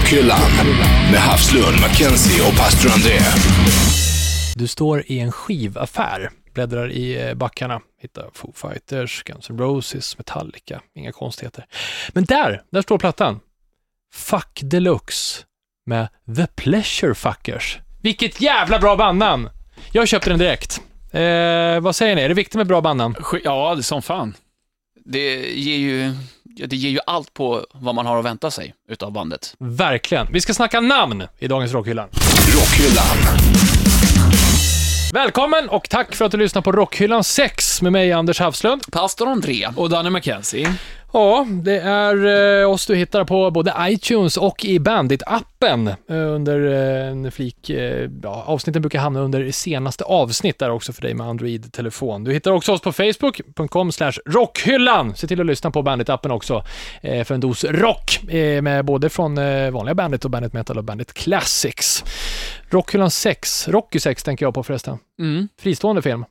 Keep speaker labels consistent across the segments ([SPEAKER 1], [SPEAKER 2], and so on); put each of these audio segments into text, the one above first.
[SPEAKER 1] Rockhyllan med Havslund, Mackenzie och pastor André.
[SPEAKER 2] Du står i en skivaffär, bläddrar i eh, backarna, hittar Foo Fighters, Guns N' Roses, Metallica, inga konstigheter. Men där, där står plattan. Fuck Deluxe med The Pleasure Fuckers. Vilket jävla bra bandnamn! Jag köpte den direkt. Eh, vad säger ni, är det viktigt med bra bandnamn?
[SPEAKER 3] Ja, det är som fan.
[SPEAKER 4] Det ger ju, det ger ju allt på vad man har att vänta sig utav bandet.
[SPEAKER 2] Verkligen. Vi ska snacka namn i dagens Rockhyllan.
[SPEAKER 1] Rockhyllan.
[SPEAKER 2] Välkommen och tack för att du lyssnar på Rockhyllan 6 med mig, Anders Havslund.
[SPEAKER 4] Pastor André.
[SPEAKER 3] Och Danny McKenzie.
[SPEAKER 2] Ja, det är eh, oss du hittar på både iTunes och i Bandit-appen eh, under eh, en flik. Ja, avsnitten brukar hamna under senaste avsnitt där också för dig med Android-telefon. Du hittar också oss på facebook.com rockhyllan. Se till att lyssna på Bandit-appen också för en dos rock med både från vanliga Bandit och Bandit Metal och Bandit Classics. Rockhyllan 6, Rocky 6 tänker jag på förresten.
[SPEAKER 3] Mm.
[SPEAKER 2] Fristående film.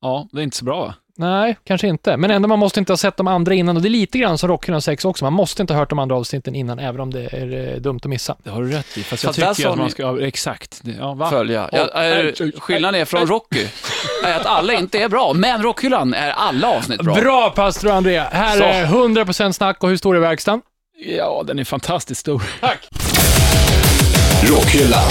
[SPEAKER 3] Ja, det är inte så bra va?
[SPEAKER 2] Nej, kanske inte. Men ändå, man måste inte ha sett de andra innan. Och det är lite grann som Rockhyllan 6 också. Man måste inte ha hört de andra avsnitten innan, även om det är eh, dumt att missa.
[SPEAKER 3] Det har du rätt i. Fast,
[SPEAKER 4] Fast
[SPEAKER 3] jag
[SPEAKER 4] där
[SPEAKER 3] tycker
[SPEAKER 4] sa
[SPEAKER 3] att man
[SPEAKER 4] ni-
[SPEAKER 3] ska... ja, Exakt. Det- Ja, va?
[SPEAKER 4] Följa. Ja, är, skillnaden är från Rocky, är att alla inte är bra, men Rockhyllan är alla avsnitt bra.
[SPEAKER 2] Bra pastor André! Här
[SPEAKER 4] Så.
[SPEAKER 2] är 100% snack och historieverkstan.
[SPEAKER 3] Ja, den är fantastiskt stor.
[SPEAKER 1] Rockhyllan.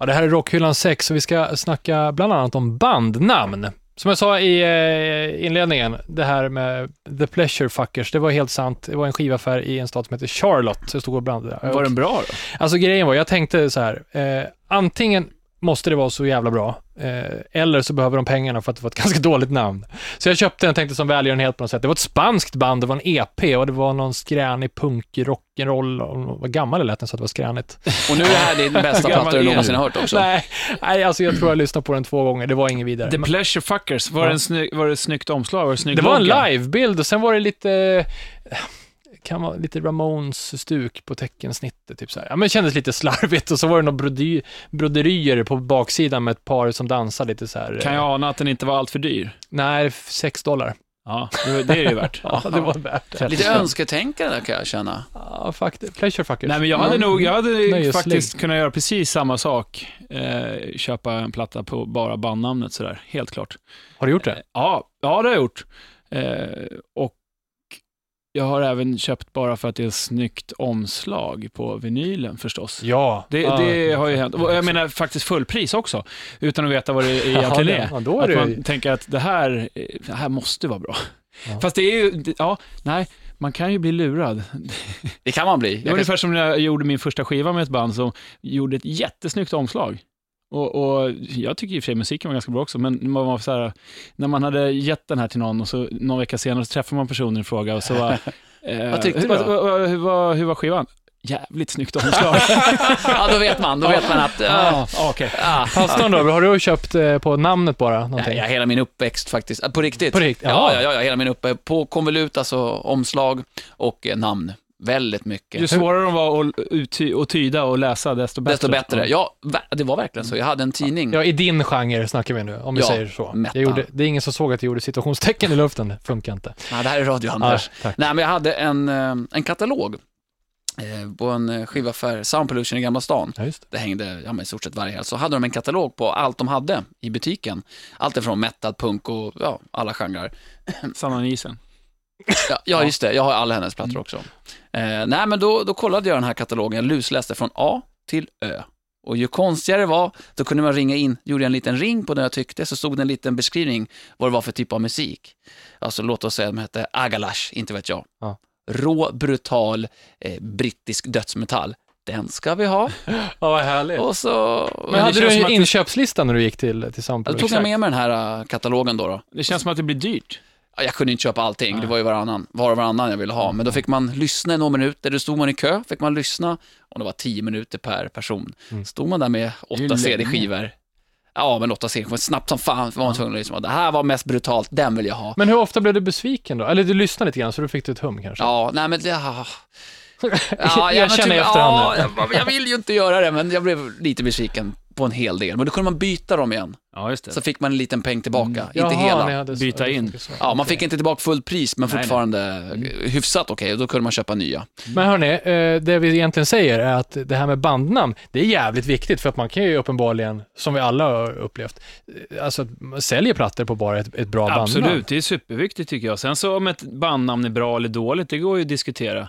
[SPEAKER 2] Ja, det här är Rockhyllan 6 och vi ska snacka bland annat om bandnamn. Som jag sa i eh, inledningen, det här med The Pleasure Fuckers, det var helt sant. Det var en skivaffär i en stad som heter Charlotte. Så jag stod och blandade.
[SPEAKER 3] Var den bra då?
[SPEAKER 2] Alltså grejen var, jag tänkte så här, eh, antingen måste det vara så jävla bra, eh, eller så behöver de pengarna för att det var ett ganska dåligt namn. Så jag köpte den och tänkte som välgörenhet på något sätt. Det var ett spanskt band, det var en EP och det var någon skränig punk, rock'n'roll, och vad gammal det lät den så att det var skränigt.
[SPEAKER 4] Och nu är det här din bästa platta du
[SPEAKER 3] är
[SPEAKER 4] någonsin har hört också.
[SPEAKER 2] Nej, nej, alltså jag tror jag lyssnade på den två gånger, det var inget vidare.
[SPEAKER 3] The Pleasure Fuckers. Var,
[SPEAKER 2] Ja.
[SPEAKER 3] det en sny- var det ett snyggt omslag? Var det, snygg
[SPEAKER 2] Det var en livebild och sen var det lite, eh, kan vara lite Ramones-stuk på teckensnittet, typ så här. Ja, men det kändes lite slarvigt och så var det några brody, broderier på baksidan med ett par som dansar lite så här.
[SPEAKER 3] Kan
[SPEAKER 2] eh,
[SPEAKER 3] jag ana att den inte var allt för dyr?
[SPEAKER 2] Nej, 6 dollar.
[SPEAKER 3] Ja, det, det är ju värt.
[SPEAKER 2] Ja, det var värt det.
[SPEAKER 4] Lite önsketänkande kan jag känna.
[SPEAKER 2] Ja, faktiskt. Pleasure fuckers.
[SPEAKER 3] Nej, men jag hade
[SPEAKER 2] Mm.
[SPEAKER 3] nog, jag hade
[SPEAKER 2] Nöjesligg.
[SPEAKER 3] faktiskt kunnat göra precis samma sak. Eh, köpa en platta på bara bandnamnet sådär, helt klart.
[SPEAKER 2] Har du gjort det?
[SPEAKER 3] Ja, ja det har jag gjort. Eh, och jag har även köpt bara för att det är ett snyggt omslag på vinylen förstås.
[SPEAKER 2] Ja.
[SPEAKER 3] Det,
[SPEAKER 2] ja.
[SPEAKER 3] det har ju hänt. Och jag menar faktiskt fullpris också, utan att veta vad det egentligen är.
[SPEAKER 2] ja, då är
[SPEAKER 3] att
[SPEAKER 2] det-
[SPEAKER 3] man tänker att det här, det här måste vara bra.
[SPEAKER 2] Ja.
[SPEAKER 3] Fast det är ju, ja, nej, man kan ju bli lurad.
[SPEAKER 4] Det kan man bli.
[SPEAKER 3] Det var
[SPEAKER 4] Jag kan,
[SPEAKER 3] ungefär som när jag gjorde min första skiva med ett band som gjorde ett jättesnyggt omslag. Och, och jag tycker i och för sig musiken var ganska bra också, men man var så här, när man hade gett den här till någon och så någon vecka senare så träffar man personen i fråga och så var, eh,
[SPEAKER 4] Vad tyckte du då?
[SPEAKER 3] vad- hur, var, hur var skivan? Jävligt snyggt omslag.
[SPEAKER 4] ja, då vet man. Då vet man att...
[SPEAKER 3] Ja,
[SPEAKER 4] Uh,
[SPEAKER 3] okej.
[SPEAKER 4] ah,
[SPEAKER 2] Pastorn då, har du köpt eh, på namnet bara?
[SPEAKER 4] Ja,
[SPEAKER 2] Någonting?
[SPEAKER 4] ja, hela min uppväxt faktiskt. På riktigt.
[SPEAKER 2] På riktigt?
[SPEAKER 4] Ja,
[SPEAKER 2] Jaha.
[SPEAKER 4] ja, ja, hela min uppväxt. På konvolut, alltså omslag och eh, namn. Väldigt mycket.
[SPEAKER 3] Ju svårare de var att, tyda och läsa, desto bättre.
[SPEAKER 4] Desto bättre. Ja, det var verkligen så. Jag hade en tidning.
[SPEAKER 2] Ja, i din genre snackar vi nu, om vi
[SPEAKER 4] Ja,
[SPEAKER 2] säger så. Jag gjorde, det är ingen som såg att jag gjorde situationstecken i luften, det funkar inte.
[SPEAKER 4] Ja, det här är radio, Anders.
[SPEAKER 2] Ja, tack.
[SPEAKER 4] Nej, men jag hade en, eh, en katalog eh, på en eh, skivaffär, Sound Pollution i Gamla stan.
[SPEAKER 2] Ja, just det.
[SPEAKER 4] Det hängde ja, men i stort sett varje helg. Så hade de en katalog på allt de hade i butiken. Allt ifrån metal, punk och ja, alla genrer.
[SPEAKER 3] Sanna Nielsen.
[SPEAKER 4] Ja, ja, just det. Jag har alla hennes plattor också. Eh, nej, men då, då kollade jag den här katalogen. Lusläste från A till Ö. Och ju konstigare det var, då kunde man ringa in, gjorde jag en liten ring på det jag tyckte, så stod det en liten beskrivning vad det var för typ av musik. Alltså låt oss säga att de hette Agalash, inte vet jag.
[SPEAKER 2] Ja.
[SPEAKER 4] Rå, brutal, eh, brittisk dödsmetall. Den ska vi ha.
[SPEAKER 2] Ja, vad härligt.
[SPEAKER 4] Och så...
[SPEAKER 2] Men
[SPEAKER 3] det
[SPEAKER 2] hade du en inköpslista när du gick till, till Sample?
[SPEAKER 4] Då tog jag med mig den här äh, katalogen då. då.
[SPEAKER 3] Det känns som att det blir dyrt.
[SPEAKER 4] Ja, Jag kunde inte köpa allting, det var ju varannan, var och varannan jag ville ha. Men då fick man lyssna i några minuter, då stod man i kö, fick man lyssna, och det var tio minuter per person.
[SPEAKER 2] Mm.
[SPEAKER 4] Stod man där med åtta. CD-skivor. Ja, men åtta CD-skivor, snabbt som fan var man tvungen att lyssna. Det här var mest brutalt, den vill jag ha.
[SPEAKER 2] Men hur ofta blev du besviken då? Eller du lyssnade lite grann så du fick ett hum kanske?
[SPEAKER 4] Ja, nej men det... Ja,
[SPEAKER 2] jag
[SPEAKER 4] men
[SPEAKER 2] känner
[SPEAKER 4] typ-
[SPEAKER 2] efterhand
[SPEAKER 4] ja, jag, jag vill ju inte göra det, men jag blev lite besviken på en hel del, men då kunde man byta dem igen.
[SPEAKER 3] Ja, just det.
[SPEAKER 4] Så fick man en liten peng tillbaka,
[SPEAKER 3] Mm.
[SPEAKER 4] inte
[SPEAKER 2] Jaha,
[SPEAKER 4] hela.
[SPEAKER 2] ni hade så-
[SPEAKER 3] Byta in.
[SPEAKER 4] Ja, man fick inte tillbaka fullt pris, men
[SPEAKER 3] Nej, nej.
[SPEAKER 4] fortfarande hyfsat okej, och då kunde man köpa nya.
[SPEAKER 2] Men hörni, eh, det vi egentligen säger är att det här med bandnamn, det är jävligt viktigt för att man kan ju uppenbarligen, som vi alla har upplevt, eh, alltså att man säljer plattor på bara ett, ett bra bandnamn.
[SPEAKER 3] Absolut, det är superviktigt tycker jag. Sen så om ett bandnamn är bra eller dåligt, det går ju att diskutera.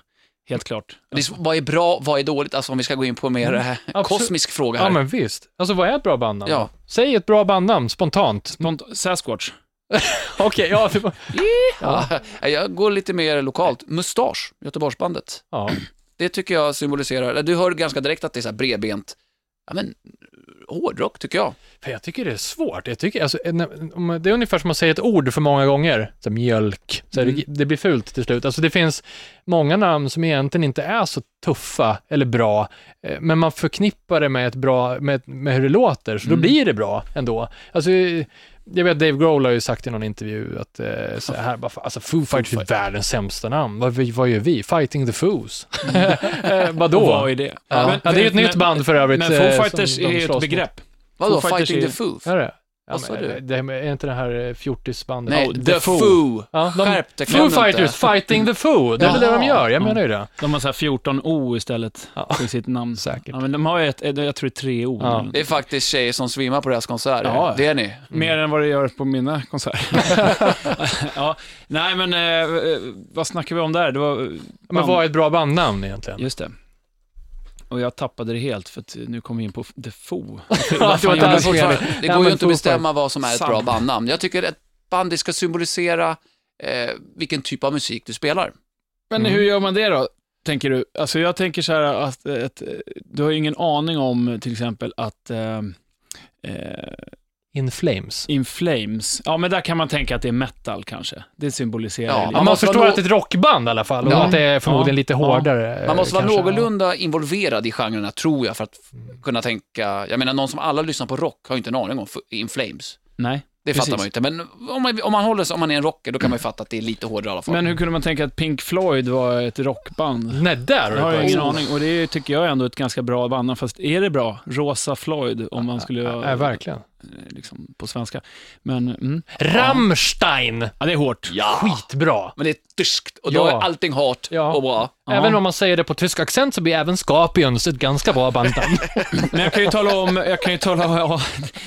[SPEAKER 3] Helt klart.
[SPEAKER 4] Det är, vad är bra, vad är dåligt? Alltså om vi ska gå in på mer eh,
[SPEAKER 2] Absolut.
[SPEAKER 4] kosmisk fråga här.
[SPEAKER 2] Ja, men visst. Alltså vad är ett bra bandnamn?
[SPEAKER 4] Ja.
[SPEAKER 2] Säg ett bra bandnamn, spontant.
[SPEAKER 3] Spont- Sasquatch.
[SPEAKER 2] Okej, ja, det var...
[SPEAKER 4] Ja, jag går lite mer lokalt. Mustasch, Göteborgsbandet.
[SPEAKER 2] ja.
[SPEAKER 4] Det tycker jag symboliserar, du hör ganska direkt att det är så här bredbent, ja men hårdrock tycker jag.
[SPEAKER 2] För jag tycker det är svårt. Jag tycker, alltså, det är ungefär som att säga ett ord för många gånger. Så mjölk. Så
[SPEAKER 3] Mm.
[SPEAKER 2] det, det blir fult till slut. Alltså det finns många namn som egentligen inte är så tuffa eller bra, eh, men man förknippar det med, ett bra, med, med hur det låter, så då
[SPEAKER 3] Mm.
[SPEAKER 2] blir det bra ändå. Alltså, jag vet Dave Grohl har ju sagt i någon intervju att eh, så här, bara, alltså Foo Fighters är världens sämsta namn. Vad, vad gör vi? Fighting the Foos? eh, vadå?
[SPEAKER 3] Vad är det?
[SPEAKER 2] Ja. ja, det är ju ett nytt band för övrigt.
[SPEAKER 3] Men
[SPEAKER 2] eh,
[SPEAKER 3] Foo
[SPEAKER 2] som
[SPEAKER 3] Fighters är ju ett begrepp.
[SPEAKER 4] Vadå, Fighting
[SPEAKER 3] är-
[SPEAKER 4] the Foof?
[SPEAKER 2] Är det? Ja,
[SPEAKER 4] Vad sa du?
[SPEAKER 2] det, är inte det här eh, fjortisbandet?
[SPEAKER 4] Nej,
[SPEAKER 3] Oh,
[SPEAKER 4] The,
[SPEAKER 3] The
[SPEAKER 4] Foo.
[SPEAKER 3] Foo.
[SPEAKER 2] Ja, de,
[SPEAKER 4] Skärp dig,
[SPEAKER 2] Foo
[SPEAKER 4] glöm inte.
[SPEAKER 2] Fighters, Fighting the Foo. Det är väl det de gör, jag
[SPEAKER 3] Ja.
[SPEAKER 2] menar ju det.
[SPEAKER 3] De har så här 14 O istället
[SPEAKER 2] Ja.
[SPEAKER 3] för sitt namn.
[SPEAKER 2] Säkert.
[SPEAKER 3] Ja, men de har ju ett, jag tror det är tre O.
[SPEAKER 2] Ja.
[SPEAKER 4] Det är faktiskt tjejer som svimmar på deras konserter.
[SPEAKER 3] Ja.
[SPEAKER 4] Det är ni.
[SPEAKER 3] Mer än vad det gör på mina konserter. ja, nej, men eh, eh, vad snackar vi om där? Det var...
[SPEAKER 2] Men vad är ett bra bandnamn egentligen?
[SPEAKER 3] Just det. Och jag tappade det helt, för att nu kom vi in på.
[SPEAKER 2] Ja, det.
[SPEAKER 4] Det går ju inte att bestämma vad som är ett bra bandnamn. Jag tycker att ett band ska symbolisera eh, vilken typ av musik du spelar.
[SPEAKER 3] Men
[SPEAKER 2] Mm.
[SPEAKER 3] hur gör man det då, tänker du? Alltså jag tänker så här att, att du har ju ingen aning om till exempel att eh, eh,
[SPEAKER 2] In Flames.
[SPEAKER 3] In Flames, ja men där kan man tänka att det är metal kanske. Det symboliserar
[SPEAKER 4] Ja,
[SPEAKER 2] man
[SPEAKER 4] måste
[SPEAKER 2] förstår
[SPEAKER 4] vara
[SPEAKER 2] att det är ett rockband i alla fall och
[SPEAKER 4] Ja.
[SPEAKER 2] att det är förmodligen
[SPEAKER 3] Ja.
[SPEAKER 2] lite
[SPEAKER 3] Ja.
[SPEAKER 2] hårdare.
[SPEAKER 4] Man måste
[SPEAKER 2] eh,
[SPEAKER 4] vara
[SPEAKER 2] kanske.
[SPEAKER 4] någorlunda involverad i genrerna, tror jag, för att kunna tänka... Jag menar, någon som alla lyssnar på rock har ju inte en aning om In Flames.
[SPEAKER 3] Nej.
[SPEAKER 4] Det
[SPEAKER 3] Precis.
[SPEAKER 4] fattar man ju inte. Men om man, om man håller sig, om man är en rocker, då kan man ju fatta att det är lite hårdare i alla fall.
[SPEAKER 3] Men hur kunde man tänka att Pink Floyd var ett rockband?
[SPEAKER 2] Nej, där har
[SPEAKER 3] Jag ingen aning och det är, tycker jag är ändå ett ganska bra band, fast är det bra? Rosa Floyd, om man skulle
[SPEAKER 2] Ja, verkligen.
[SPEAKER 3] Liksom, på svenska. Men, mm.
[SPEAKER 2] Rammstein!
[SPEAKER 3] ja det är hårt.
[SPEAKER 4] Ja,
[SPEAKER 2] Skitbra.
[SPEAKER 4] men det är tyskt och då
[SPEAKER 2] Ja.
[SPEAKER 4] är allting hårt
[SPEAKER 2] Ja.
[SPEAKER 4] och bra.
[SPEAKER 3] Ja.
[SPEAKER 2] Även om man säger det på tysk accent så blir även Scorpions ett ganska bra bandnamn.
[SPEAKER 3] Men jag kan ju tala om, jag kan ju tala, ja,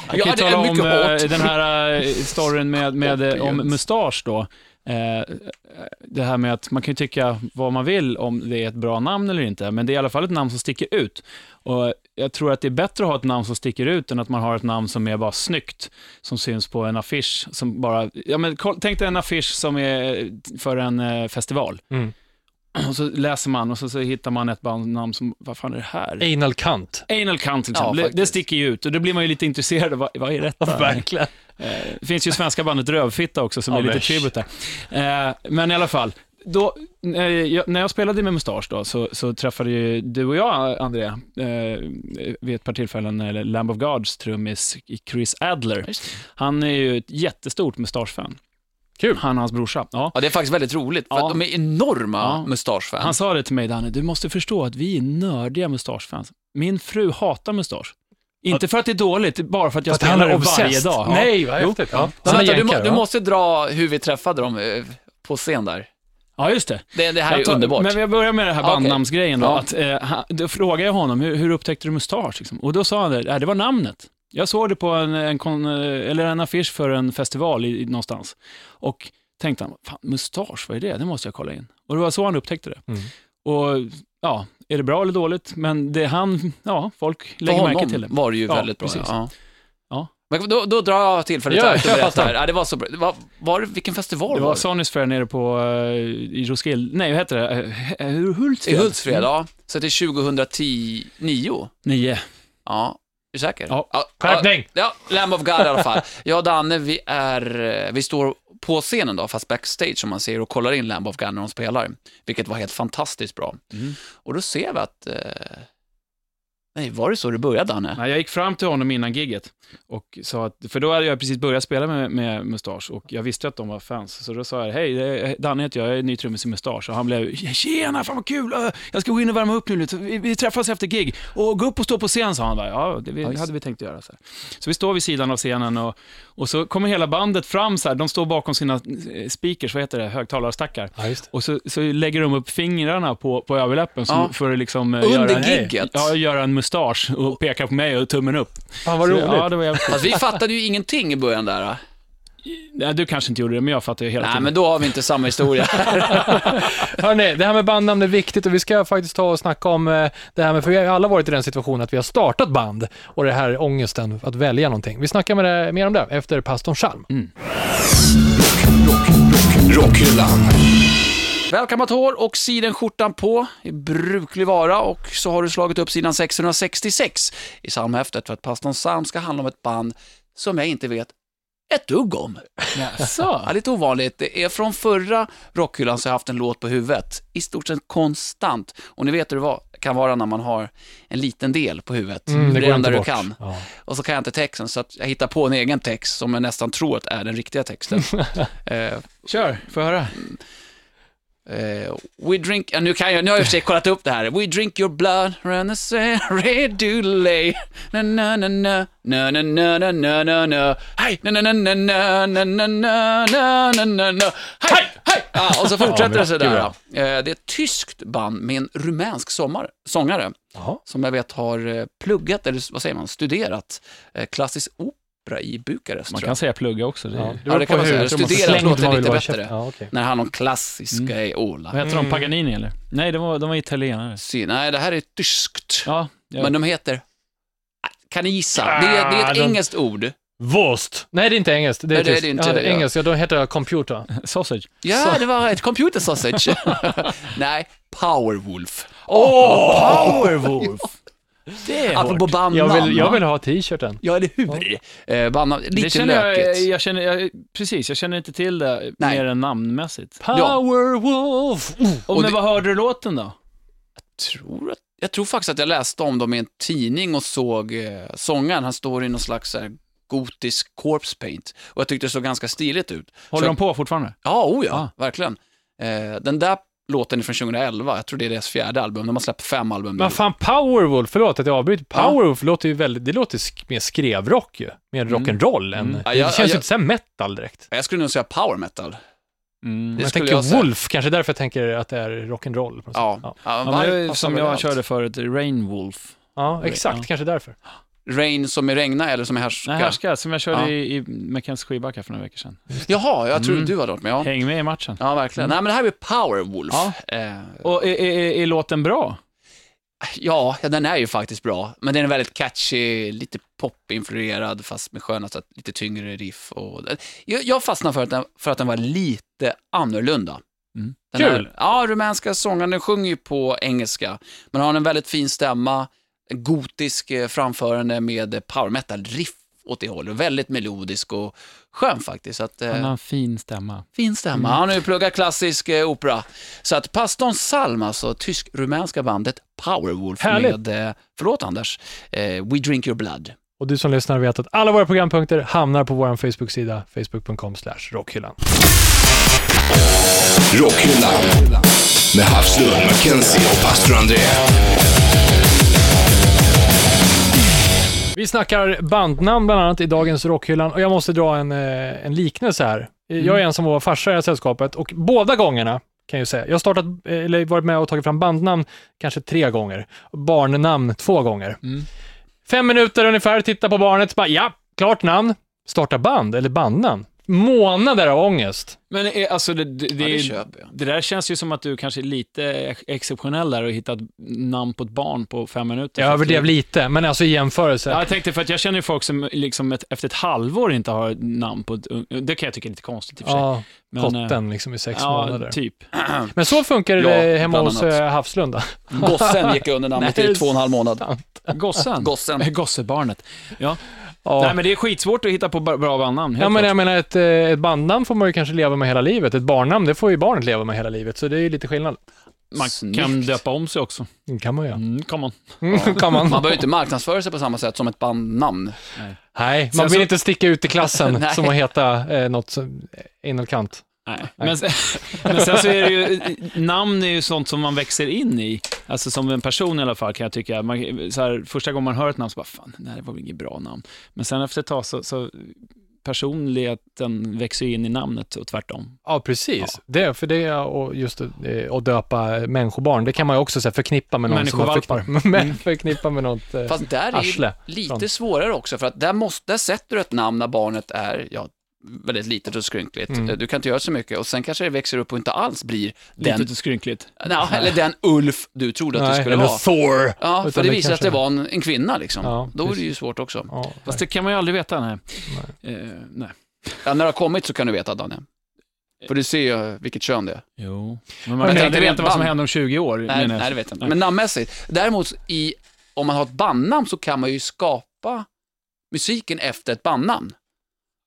[SPEAKER 3] jag
[SPEAKER 4] Ja,
[SPEAKER 3] kan ju tala om eh,
[SPEAKER 4] hårt.
[SPEAKER 3] den här eh, storyn med, med, eh, om mustasch då. Eh, det här med att man kan ju tycka vad man vill om det är ett bra namn eller inte, men det är i alla fall ett namn som sticker ut. Och jag tror att det är bättre att ha ett namn som sticker ut än att man har ett namn som är bara snyggt, som syns på en affisch. Som bara, ja, men, tänk dig en affisch som är för en eh, festival.
[SPEAKER 2] Mm.
[SPEAKER 3] Och så läser man och så, så hittar man ett bandnamn som, vad fan är det här?
[SPEAKER 2] Anal Kant.
[SPEAKER 3] Anal Cunt till
[SPEAKER 4] Ja,
[SPEAKER 3] exempel, det, det sticker ju ut och då blir man ju lite intresserad av vad, vad är detta?
[SPEAKER 2] Verkligen.
[SPEAKER 3] Eh, Det finns ju svenska bandet Rövfitta också som
[SPEAKER 2] Ja,
[SPEAKER 3] är lite tribute där. Eh, Men i alla fall, då, eh, jag, när jag spelade med Mustasch då, så, så träffade ju du och jag, André, eh, vid ett par tillfällen, eller Lamb of Gods trummis Chris Adler. Han är ju ett jättestort Mustasch-fan.
[SPEAKER 2] Kul.
[SPEAKER 3] Han och hans brorsa. Ja.
[SPEAKER 4] Ja, det är faktiskt väldigt roligt, för
[SPEAKER 3] Ja.
[SPEAKER 4] att de är enorma
[SPEAKER 3] Ja.
[SPEAKER 4] mustaschfan.
[SPEAKER 3] Han sa det till mig, Danne, du måste förstå att vi är nördiga Mustasch-fans. Min fru hatar mustasch. Inte för att det är dåligt, bara för att jag
[SPEAKER 2] För
[SPEAKER 3] spelar det varje dag. Ja.
[SPEAKER 2] Nej, vad häftigt. Ja.
[SPEAKER 4] Så vänta, du, du måste dra hur vi träffade dem eh, på scen där.
[SPEAKER 3] Ja, just det.
[SPEAKER 4] Det, det här
[SPEAKER 3] Jag
[SPEAKER 4] är
[SPEAKER 3] tar-
[SPEAKER 4] underbart.
[SPEAKER 3] Men jag börjar med det här
[SPEAKER 4] Okej.
[SPEAKER 3] bandnamnsgrejen då.
[SPEAKER 4] Ja.
[SPEAKER 3] Att, eh, han, då frågade jag honom, hur, hur upptäckte du mustasch? Liksom? Och då sa han det, äh, det var namnet. Jag såg det på en, en, kon, eh, eller en affisch för en festival i, i, någonstans. Och tänkte han, fan mustasch, vad är det? Det måste jag kolla in. Och det var så han upptäckte det.
[SPEAKER 2] Mm.
[SPEAKER 3] Och ja, är det bra eller dåligt? Men det han, ja, folk lägger märke till det.
[SPEAKER 4] var det ju
[SPEAKER 3] Ja,
[SPEAKER 4] väldigt bra.
[SPEAKER 3] precis.
[SPEAKER 4] Ja. Men då, då drar jag tillfället
[SPEAKER 2] Ja, jag
[SPEAKER 4] berättar.
[SPEAKER 2] fattar.
[SPEAKER 4] här. Ja, det var så bra. Det var, var vilken festival
[SPEAKER 3] Det
[SPEAKER 4] var
[SPEAKER 3] var
[SPEAKER 4] det?
[SPEAKER 3] Sonys Fair nere på, eh, i Roskilde, nej vad heter det, Eh, eh,
[SPEAKER 4] I
[SPEAKER 3] Hultsfred?
[SPEAKER 4] Hultsfred, ja. Så det är 2010,
[SPEAKER 3] Nio.
[SPEAKER 4] Ja, är du säker?
[SPEAKER 3] Ja.
[SPEAKER 2] Skärpning!
[SPEAKER 4] Ja, Lamb of God i alla fall. Jag och Danne, vi, är, vi står på scenen då, fast backstage som man ser och kollar in Lamb of God när de spelar, vilket var helt fantastiskt bra.
[SPEAKER 3] Mm.
[SPEAKER 4] Och då ser vi att eh, Nej, var det så det började, Danne?
[SPEAKER 3] Nej, jag gick fram till honom innan gigget och sa att, för då hade jag precis börjat spela med, med Mustasch och jag visste att de var fans. Så då sa jag, hej, Danne heter jag, jag är ny trummis i Mustasch. Och han blev, tjena, fan vad kul, jag ska gå in och värma upp nu lite, vi, vi träffas efter gig. Och gå upp och stå på scen, sa han. Bara, ja, det vi,
[SPEAKER 4] Ja,
[SPEAKER 3] hade vi tänkt göra. Så, här. så vi står vid sidan av scenen och, och så kommer hela bandet fram, så här, de står bakom sina eh, speakers, vad heter det, högtalarstackar.
[SPEAKER 2] Ja.
[SPEAKER 3] Och så, så lägger de upp fingrarna på, på överläppen så,
[SPEAKER 4] Ja.
[SPEAKER 3] för att liksom eh,
[SPEAKER 4] Under
[SPEAKER 3] göra,
[SPEAKER 4] gigget?
[SPEAKER 3] ja, göra en mustasch och peka på mig och tummen upp.
[SPEAKER 2] Fan vad
[SPEAKER 3] Så,
[SPEAKER 2] roligt.
[SPEAKER 3] Ja, det var jävligt
[SPEAKER 4] Fast vi fattade ju ingenting i början där. då.
[SPEAKER 3] Nej, du kanske inte gjorde det, men jag fattade ju hela
[SPEAKER 4] Nej,
[SPEAKER 3] tiden.
[SPEAKER 4] men då har vi inte samma historia.
[SPEAKER 2] Hörrni, det här med bandnamn är viktigt och vi ska faktiskt ta och snacka om eh, det här med, för vi har ju alla varit i den situationen att vi har startat band och det här ångesten att välja någonting. Vi snackar med det, mer om det efter pastorn Chalm.
[SPEAKER 1] Rockhyllan.
[SPEAKER 4] Välkammat hår och sidenskjortan på i bruklig vara och så har du slagit upp sidan 666 i psalmhäftet för att pastorn Sam ska handla om ett band som jag inte vet ett dugg om.
[SPEAKER 3] Jaså?
[SPEAKER 4] Ja, lite ovanligt. Det är från förra rockhyllan så har jag haft en låt på huvudet, i stort sett konstant. Och ni vet hur det var, kan vara när man har en liten del på huvudet.
[SPEAKER 2] Mm,
[SPEAKER 4] det det enda du kan.
[SPEAKER 2] Ja.
[SPEAKER 4] Och så kan jag inte texten, så att jag hittar på en egen text som jag nästan tror att är den riktiga texten. eh,
[SPEAKER 3] Kör, får jag höra.
[SPEAKER 4] Eh, we drink, ja, nu, kan jag, nu har jag i och för sig kollat upp det här. We drink your blood, run a doodley. Na na na na, na na na na na na na. Hej, na na na na na na na na na na na na. Hej, hej! Ja, och så fortsätter det
[SPEAKER 2] mycket
[SPEAKER 4] sådär. Eh, det är ett tyskt band med en rumänsk sommar, sångare
[SPEAKER 2] Jaha.
[SPEAKER 4] som jag vet har eh, pluggat, eller vad säger man, studerat eh, klassisk opera i Bukarest.
[SPEAKER 3] Man kan säga plugga också. Det,
[SPEAKER 2] Ja.
[SPEAKER 3] det
[SPEAKER 4] Ja, det kan man säga.
[SPEAKER 2] Slängd
[SPEAKER 4] låter lite bättre.
[SPEAKER 2] Ja, okej.
[SPEAKER 4] När han har klassiska
[SPEAKER 3] Mm.
[SPEAKER 4] i Åla.
[SPEAKER 3] Vad heter de?
[SPEAKER 2] Mm.
[SPEAKER 3] Paganini eller? Nej, de var, de var italienare.
[SPEAKER 4] Sy- Nej, det här är tyskt.
[SPEAKER 3] Ja, ja.
[SPEAKER 4] Men de heter... Kan ni gissa? Det är, det är ett
[SPEAKER 2] Ah, de-
[SPEAKER 4] engelskt ord.
[SPEAKER 2] Wurst. Nej, det är inte engelskt. Det är,
[SPEAKER 4] Nej, det är det inte,
[SPEAKER 2] ja,
[SPEAKER 4] det, ja.
[SPEAKER 2] engelskt, ja, då heter det computer.
[SPEAKER 3] sausage.
[SPEAKER 4] Ja, det var ett computer sausage. Nej, Powerwolf.
[SPEAKER 3] Powerwolf! Det är
[SPEAKER 4] Apropå
[SPEAKER 3] hårt.
[SPEAKER 4] bandnamn.
[SPEAKER 2] Jag vill, jag vill ha t-shirten.
[SPEAKER 4] Ja, eller hur? Eh, bandnamn, lite
[SPEAKER 3] det känner jag,
[SPEAKER 4] lökigt.
[SPEAKER 3] jag känner, jag, precis, jag känner inte till det
[SPEAKER 4] Nej.
[SPEAKER 3] mer än namnmässigt.
[SPEAKER 2] Powerwolf!
[SPEAKER 3] Och,
[SPEAKER 4] Och
[SPEAKER 3] men
[SPEAKER 4] det-
[SPEAKER 3] vad hörde du låten då?
[SPEAKER 4] tror att, jag tror faktiskt att jag läste om dem i en tidning och såg eh, sångaren. Han står i någon slags så här, gotisk corpse paint. Och jag tyckte det såg ganska stiligt ut.
[SPEAKER 3] Håller
[SPEAKER 4] Så-
[SPEAKER 3] de på fortfarande?
[SPEAKER 4] Ja, oh ja,
[SPEAKER 3] Ah.
[SPEAKER 4] verkligen. Eh, den där låten är från 2011, jag tror det är deras fjärde album. De har släppt fem album.
[SPEAKER 2] Men fan, Powerwolf, förlåt att jag avbryter. Powerwolf låter ju väldigt, det låter sk- mer skrevrock ju. Mer rock'n'roll än,
[SPEAKER 3] Mm.
[SPEAKER 4] Ja,
[SPEAKER 2] det känns ju inte så här metal direkt.
[SPEAKER 4] Jag skulle nog säga power metal.
[SPEAKER 3] Mm.
[SPEAKER 4] Det
[SPEAKER 2] jag
[SPEAKER 4] skulle
[SPEAKER 2] tänker
[SPEAKER 4] jag säga.
[SPEAKER 2] Wolf, kanske därför jag tänker att det är rock'n'roll.
[SPEAKER 4] Ja, ja.
[SPEAKER 3] Ja,
[SPEAKER 4] passar
[SPEAKER 3] som jag körde förut, Rain Wolf.
[SPEAKER 2] ja, exakt,
[SPEAKER 3] Ja.
[SPEAKER 2] kanske därför.
[SPEAKER 4] Rain som är regna eller som är härska?
[SPEAKER 3] Nej, härska, som jag körde
[SPEAKER 4] Ja.
[SPEAKER 3] i, i McKenzie skivbacka för några veckor sedan.
[SPEAKER 4] Jaha, jag tror
[SPEAKER 3] Mm.
[SPEAKER 4] du hade varit med. Ja,
[SPEAKER 3] Häng med i matchen.
[SPEAKER 4] ja verkligen. Nej, men det här är Powerwolf.
[SPEAKER 3] Ja.
[SPEAKER 4] Eh,
[SPEAKER 3] Och är, är, är låten bra?
[SPEAKER 4] ja, den är ju faktiskt bra. Men den är väldigt catchy, lite pop-influerad fast med sköna, så att lite tyngre riff. Och, jag, jag fastnade för att, den, för att den var lite annorlunda.
[SPEAKER 3] Mm.
[SPEAKER 2] Kul.
[SPEAKER 4] Här, ja, rumänska sångaren, den sjunger ju på engelska, men har en väldigt fin stämma, gotisk eh, framförande med eh, power metal-riff åt det hållet. Väldigt melodisk och skön faktiskt. Så att, eh,
[SPEAKER 3] Han har en fin stämma.
[SPEAKER 4] Fin stämma. Han har ju pluggat klassisk eh, opera. Så att Pastorn Salm, alltså tysk-rumänska bandet Powerwolf
[SPEAKER 2] Härligt.
[SPEAKER 4] med, eh, förlåt Anders, eh, We Drink Your Blood.
[SPEAKER 2] Och du som lyssnar vet att alla våra programpunkter hamnar på vår Facebook-sida, facebook.com rockhyllan.
[SPEAKER 1] Rockhyllan. Med Havslund, Mackenzie och pastor André.
[SPEAKER 2] Vi snackar bandnamn bland annat i dagens rockhyllan och jag måste dra en, eh, en liknelse här. Jag är en som var farsa i det här sällskapet och båda gångerna kan jag ju säga. Jag har startat, eh, eller varit med och tagit fram bandnamn kanske tre gånger. Barnnamn två gånger.
[SPEAKER 3] Mm.
[SPEAKER 2] Fem minuter ungefär, titta på barnet, bara, ja, klart namn. Starta band eller bandnamn. Månader av ångest.
[SPEAKER 3] Men alltså det, det, det,
[SPEAKER 4] Ja, det
[SPEAKER 3] är-
[SPEAKER 4] köper jag.
[SPEAKER 3] det där känns ju som att du kanske är lite ex- exceptionell där och hittat namn på ett barn på fem minuter.
[SPEAKER 2] Jag överdrev lite, men alltså i jämförelse.
[SPEAKER 3] Ja, jag tänkte för att jag känner ju folk som liksom ett, efter ett halvår inte har namn på ett un- Det kan jag tycka är lite konstigt i och för sig.
[SPEAKER 2] Ja,
[SPEAKER 3] Men, eh,
[SPEAKER 2] kotten liksom i sex
[SPEAKER 3] ja,
[SPEAKER 2] månader.
[SPEAKER 3] typ.
[SPEAKER 2] Men så funkar
[SPEAKER 4] Ja,
[SPEAKER 2] det hemma
[SPEAKER 4] bland
[SPEAKER 2] hos
[SPEAKER 4] annat.
[SPEAKER 2] eh, Havslunda.
[SPEAKER 4] Gossen gick under namnet
[SPEAKER 2] Nej,
[SPEAKER 4] i två och en halv månad.
[SPEAKER 3] Gossen.
[SPEAKER 4] Gossen.
[SPEAKER 3] Eh, Gossebarnet. Ja.
[SPEAKER 2] Ja.
[SPEAKER 3] Nej, men det är skitsvårt att hitta på bra bandnamn. helt
[SPEAKER 2] Ja, men
[SPEAKER 3] klart.
[SPEAKER 2] jag menar ett, eh, ett bandnamn får man ju kanske leva med hela livet. Ett barnnamn, det får ju barnet leva med hela livet, så det är ju lite skillnad.
[SPEAKER 3] Man
[SPEAKER 4] Snyggt.
[SPEAKER 3] kan döpa om sig också.
[SPEAKER 2] Det kan man göra.
[SPEAKER 3] Mm, come on.
[SPEAKER 2] kan man.
[SPEAKER 4] Man behöver inte marknadsföra sig på samma sätt som ett bandnamn.
[SPEAKER 2] Nej, man vill
[SPEAKER 3] så-
[SPEAKER 2] inte sticka ut i klassen
[SPEAKER 4] Nej.
[SPEAKER 2] som att heta eh, något som, inåt kant.
[SPEAKER 3] Nej. Men, men sen så är det ju, namn är ju sånt som man växer in i. Alltså som en person i alla fall kan jag tycka. Man, så här, första gången man hör ett namn så bara, fan, nej, det var väl inget bra namn. Men sen efter ett tag så, så personligheten växer ju in i namnet och tvärtom.
[SPEAKER 2] Ja, precis. Det, för det och just det, att döpa människobarn, det kan man ju också så här, förknippa med någon som har för, med, förknippa med något eh,
[SPEAKER 4] Fast där är
[SPEAKER 2] arsle.
[SPEAKER 4] lite
[SPEAKER 2] Från-
[SPEAKER 4] svårare också, för att där, måste, där sätter du ett namn när barnet är ja, väldigt litet och skrynkligt.
[SPEAKER 2] Mm.
[SPEAKER 4] Du kan inte göra så mycket och sen kanske det växer upp och inte alls blir den,
[SPEAKER 3] Litet och skrynkligt.
[SPEAKER 4] ja, eller den Ulf du trodde att
[SPEAKER 2] Nej,
[SPEAKER 4] du skulle
[SPEAKER 2] eller
[SPEAKER 4] vara.
[SPEAKER 2] Thor.
[SPEAKER 4] Ja,
[SPEAKER 2] Utan
[SPEAKER 4] för det
[SPEAKER 2] det
[SPEAKER 4] visar
[SPEAKER 2] kanske-
[SPEAKER 4] att det var en, en kvinna liksom.
[SPEAKER 2] Ja,
[SPEAKER 4] Då är det ju svårt också.
[SPEAKER 2] Ja,
[SPEAKER 3] Fast det kan man ju aldrig veta. Nej. Eh, nej.
[SPEAKER 4] Ja, när det har kommit så kan du veta, Daniel. För du ser ju vilket kön det är.
[SPEAKER 3] Jo. Men man
[SPEAKER 4] tänkte
[SPEAKER 3] inte veta vad som händer om 20 år.
[SPEAKER 4] Nej, nej det vet jag inte.
[SPEAKER 3] Nej.
[SPEAKER 4] Men namnmässigt. Däremot, i, om man har ett bandnamn så kan man ju skapa musiken efter ett bandnamn.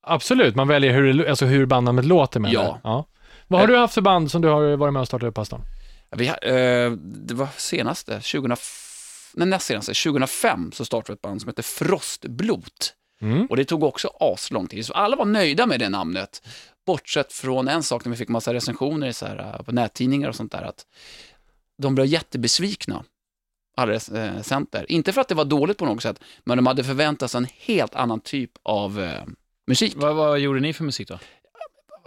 [SPEAKER 2] Absolut, man väljer hur, alltså hur bandnamnet låter med
[SPEAKER 4] Ja.
[SPEAKER 2] ja. Vad har du haft för band som du har varit med och startat upp, pastorn?
[SPEAKER 4] Vi, eh, det var senaste, 2000, nej, näst senaste, 2005 så startade vi ett band som heter Frostblot.
[SPEAKER 2] Mm.
[SPEAKER 4] Och det tog också aslång tid, så alla var nöjda med det namnet. Bortsett från en sak när vi fick massa recensioner så här, eh, på nättidningar och sånt där, att de blev jättebesvikna. Alla eh, recensenter. Inte för att det var dåligt på något sätt, men de hade förväntat sig en helt annan typ av eh, musik.
[SPEAKER 3] Vad, vad gjorde ni för musik då?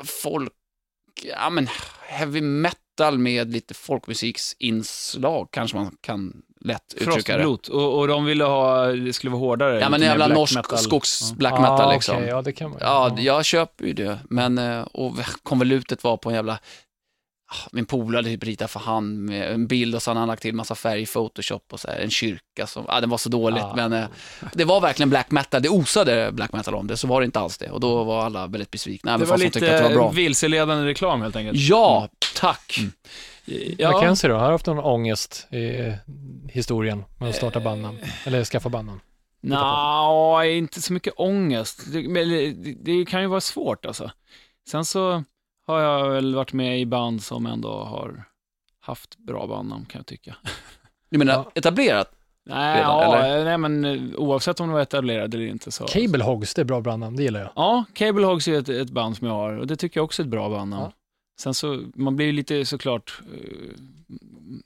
[SPEAKER 4] folk, ja men heavy metal med lite folkmusiksinslag kanske man kan lätt uttrycka det.
[SPEAKER 3] Och, och de ville ha, det skulle vara hårdare.
[SPEAKER 4] Ja men
[SPEAKER 3] mer
[SPEAKER 4] jävla
[SPEAKER 3] black
[SPEAKER 4] norsk
[SPEAKER 3] metal.
[SPEAKER 4] skogs
[SPEAKER 3] Ja.
[SPEAKER 4] black metal
[SPEAKER 2] ah,
[SPEAKER 4] liksom.
[SPEAKER 2] okej, ja, det kan man
[SPEAKER 4] Ja, jag köper ju det, men eh, och konvolutet var på en jävla min polare typ ritat för hand med en bild och så hade han lagt till massa färg i Photoshop och så här, en kyrka som, ja den var så dåligt
[SPEAKER 2] Ah.
[SPEAKER 4] men eh, det var verkligen black metal, det osade black metal om det, så var det inte alls det och då var alla väldigt besvikna,
[SPEAKER 3] Det
[SPEAKER 4] även
[SPEAKER 3] var
[SPEAKER 4] att det var
[SPEAKER 3] lite
[SPEAKER 4] bra.
[SPEAKER 3] vilseledande reklam helt enkelt.
[SPEAKER 4] Ja, tack!
[SPEAKER 3] Ja,
[SPEAKER 2] Mackenzie då, har du haft någon ångest i eh, historien med att starta bandnamn? Eller skaffa bandnamn?
[SPEAKER 3] Nja, inte så mycket ångest. Det, men det, det kan ju vara svårt alltså. Sen så har jag väl varit med i band som ändå har haft bra bandnamn kan jag tycka.
[SPEAKER 4] Du menar
[SPEAKER 2] Ja.
[SPEAKER 4] etablerat?
[SPEAKER 3] Nej,
[SPEAKER 4] Redan,
[SPEAKER 3] ja, nej men eh, oavsett om det var etablerad eller inte så.
[SPEAKER 2] Cable Hogs, det är bra bandnamn, det gillar jag.
[SPEAKER 3] Ja, Cable Hogs är ett, ett band som jag har och det tycker jag också är ett bra bandnamn.
[SPEAKER 2] Ja.
[SPEAKER 3] Sen så, man blir ju lite såklart, eh,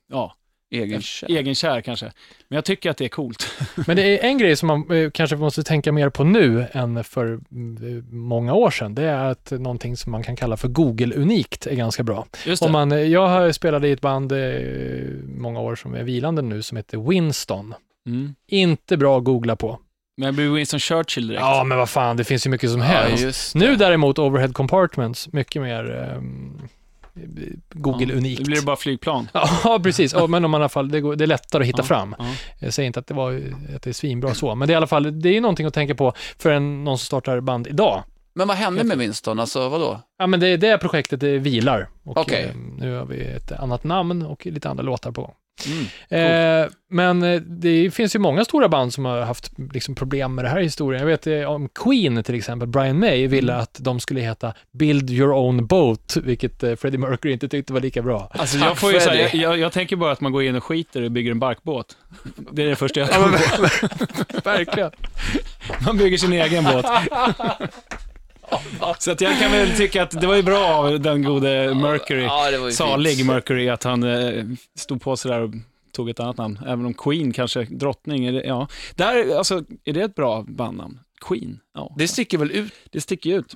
[SPEAKER 3] ja,
[SPEAKER 4] Egen
[SPEAKER 3] egenkär kanske. Men jag tycker att det är coolt.
[SPEAKER 2] Men det är en grej som man eh, kanske måste tänka mer på nu än för mm, många år sedan. Det är att någonting som man kan kalla för Google-unikt är ganska bra.
[SPEAKER 3] Just det.
[SPEAKER 2] Om man, eh, jag har spelat i ett band eh, många år som är vilande nu som heter Winston.
[SPEAKER 3] Mm.
[SPEAKER 2] Inte bra att googla på.
[SPEAKER 3] Men blir Winston Churchill direkt.
[SPEAKER 2] Ja, men vad fan, det finns ju mycket som
[SPEAKER 4] Ja,
[SPEAKER 2] helst.
[SPEAKER 4] just
[SPEAKER 2] Nu däremot Overhead Compartments, mycket mer ehm, Google-unikt.
[SPEAKER 3] Då blir det bara flygplan.
[SPEAKER 2] Ja, precis. Ja, men om man i alla fall, det, går, det är lättare att hitta
[SPEAKER 3] Ja,
[SPEAKER 2] fram.
[SPEAKER 3] ja.
[SPEAKER 2] Jag säger inte att det, var, att det är svinbra så, men det är i alla fall, det är någonting att tänka på för en, någon som startar band idag.
[SPEAKER 4] Men vad hände med Winston? Alltså vadå?
[SPEAKER 2] Ja, men det, det projektet det vilar.
[SPEAKER 4] Okej.
[SPEAKER 2] eh, nu har vi ett annat namn och lite andra låtar på gång.
[SPEAKER 3] Mm.
[SPEAKER 2] Eh, men eh, det finns ju många stora band som har haft liksom, problem med det här historien. Jag vet eh, om Queen till exempel, Brian May ville
[SPEAKER 3] Mm.
[SPEAKER 2] att de skulle heta Build Your Own Boat, vilket eh, Freddie Mercury inte tyckte var lika bra.
[SPEAKER 3] Alltså
[SPEAKER 4] Tack,
[SPEAKER 3] jag, får ju säga, jag, jag tänker bara att man går in och skiter och bygger en barkbåt. Det är det första jag kommer på.
[SPEAKER 2] Verkligen.
[SPEAKER 3] Man bygger sin egen båt. Så att jag kan väl tycka att det var ju bra av den gode Mercury,
[SPEAKER 4] Ja, det
[SPEAKER 3] salig
[SPEAKER 4] fint.
[SPEAKER 3] Mercury, att han eh, stod på sig där och tog ett annat namn. Även om Queen kanske, drottning, är det, ja. Där, alltså, är det ett bra bandnamn? Queen? Ja,
[SPEAKER 4] Det sticker väl ut?
[SPEAKER 3] det sticker ut.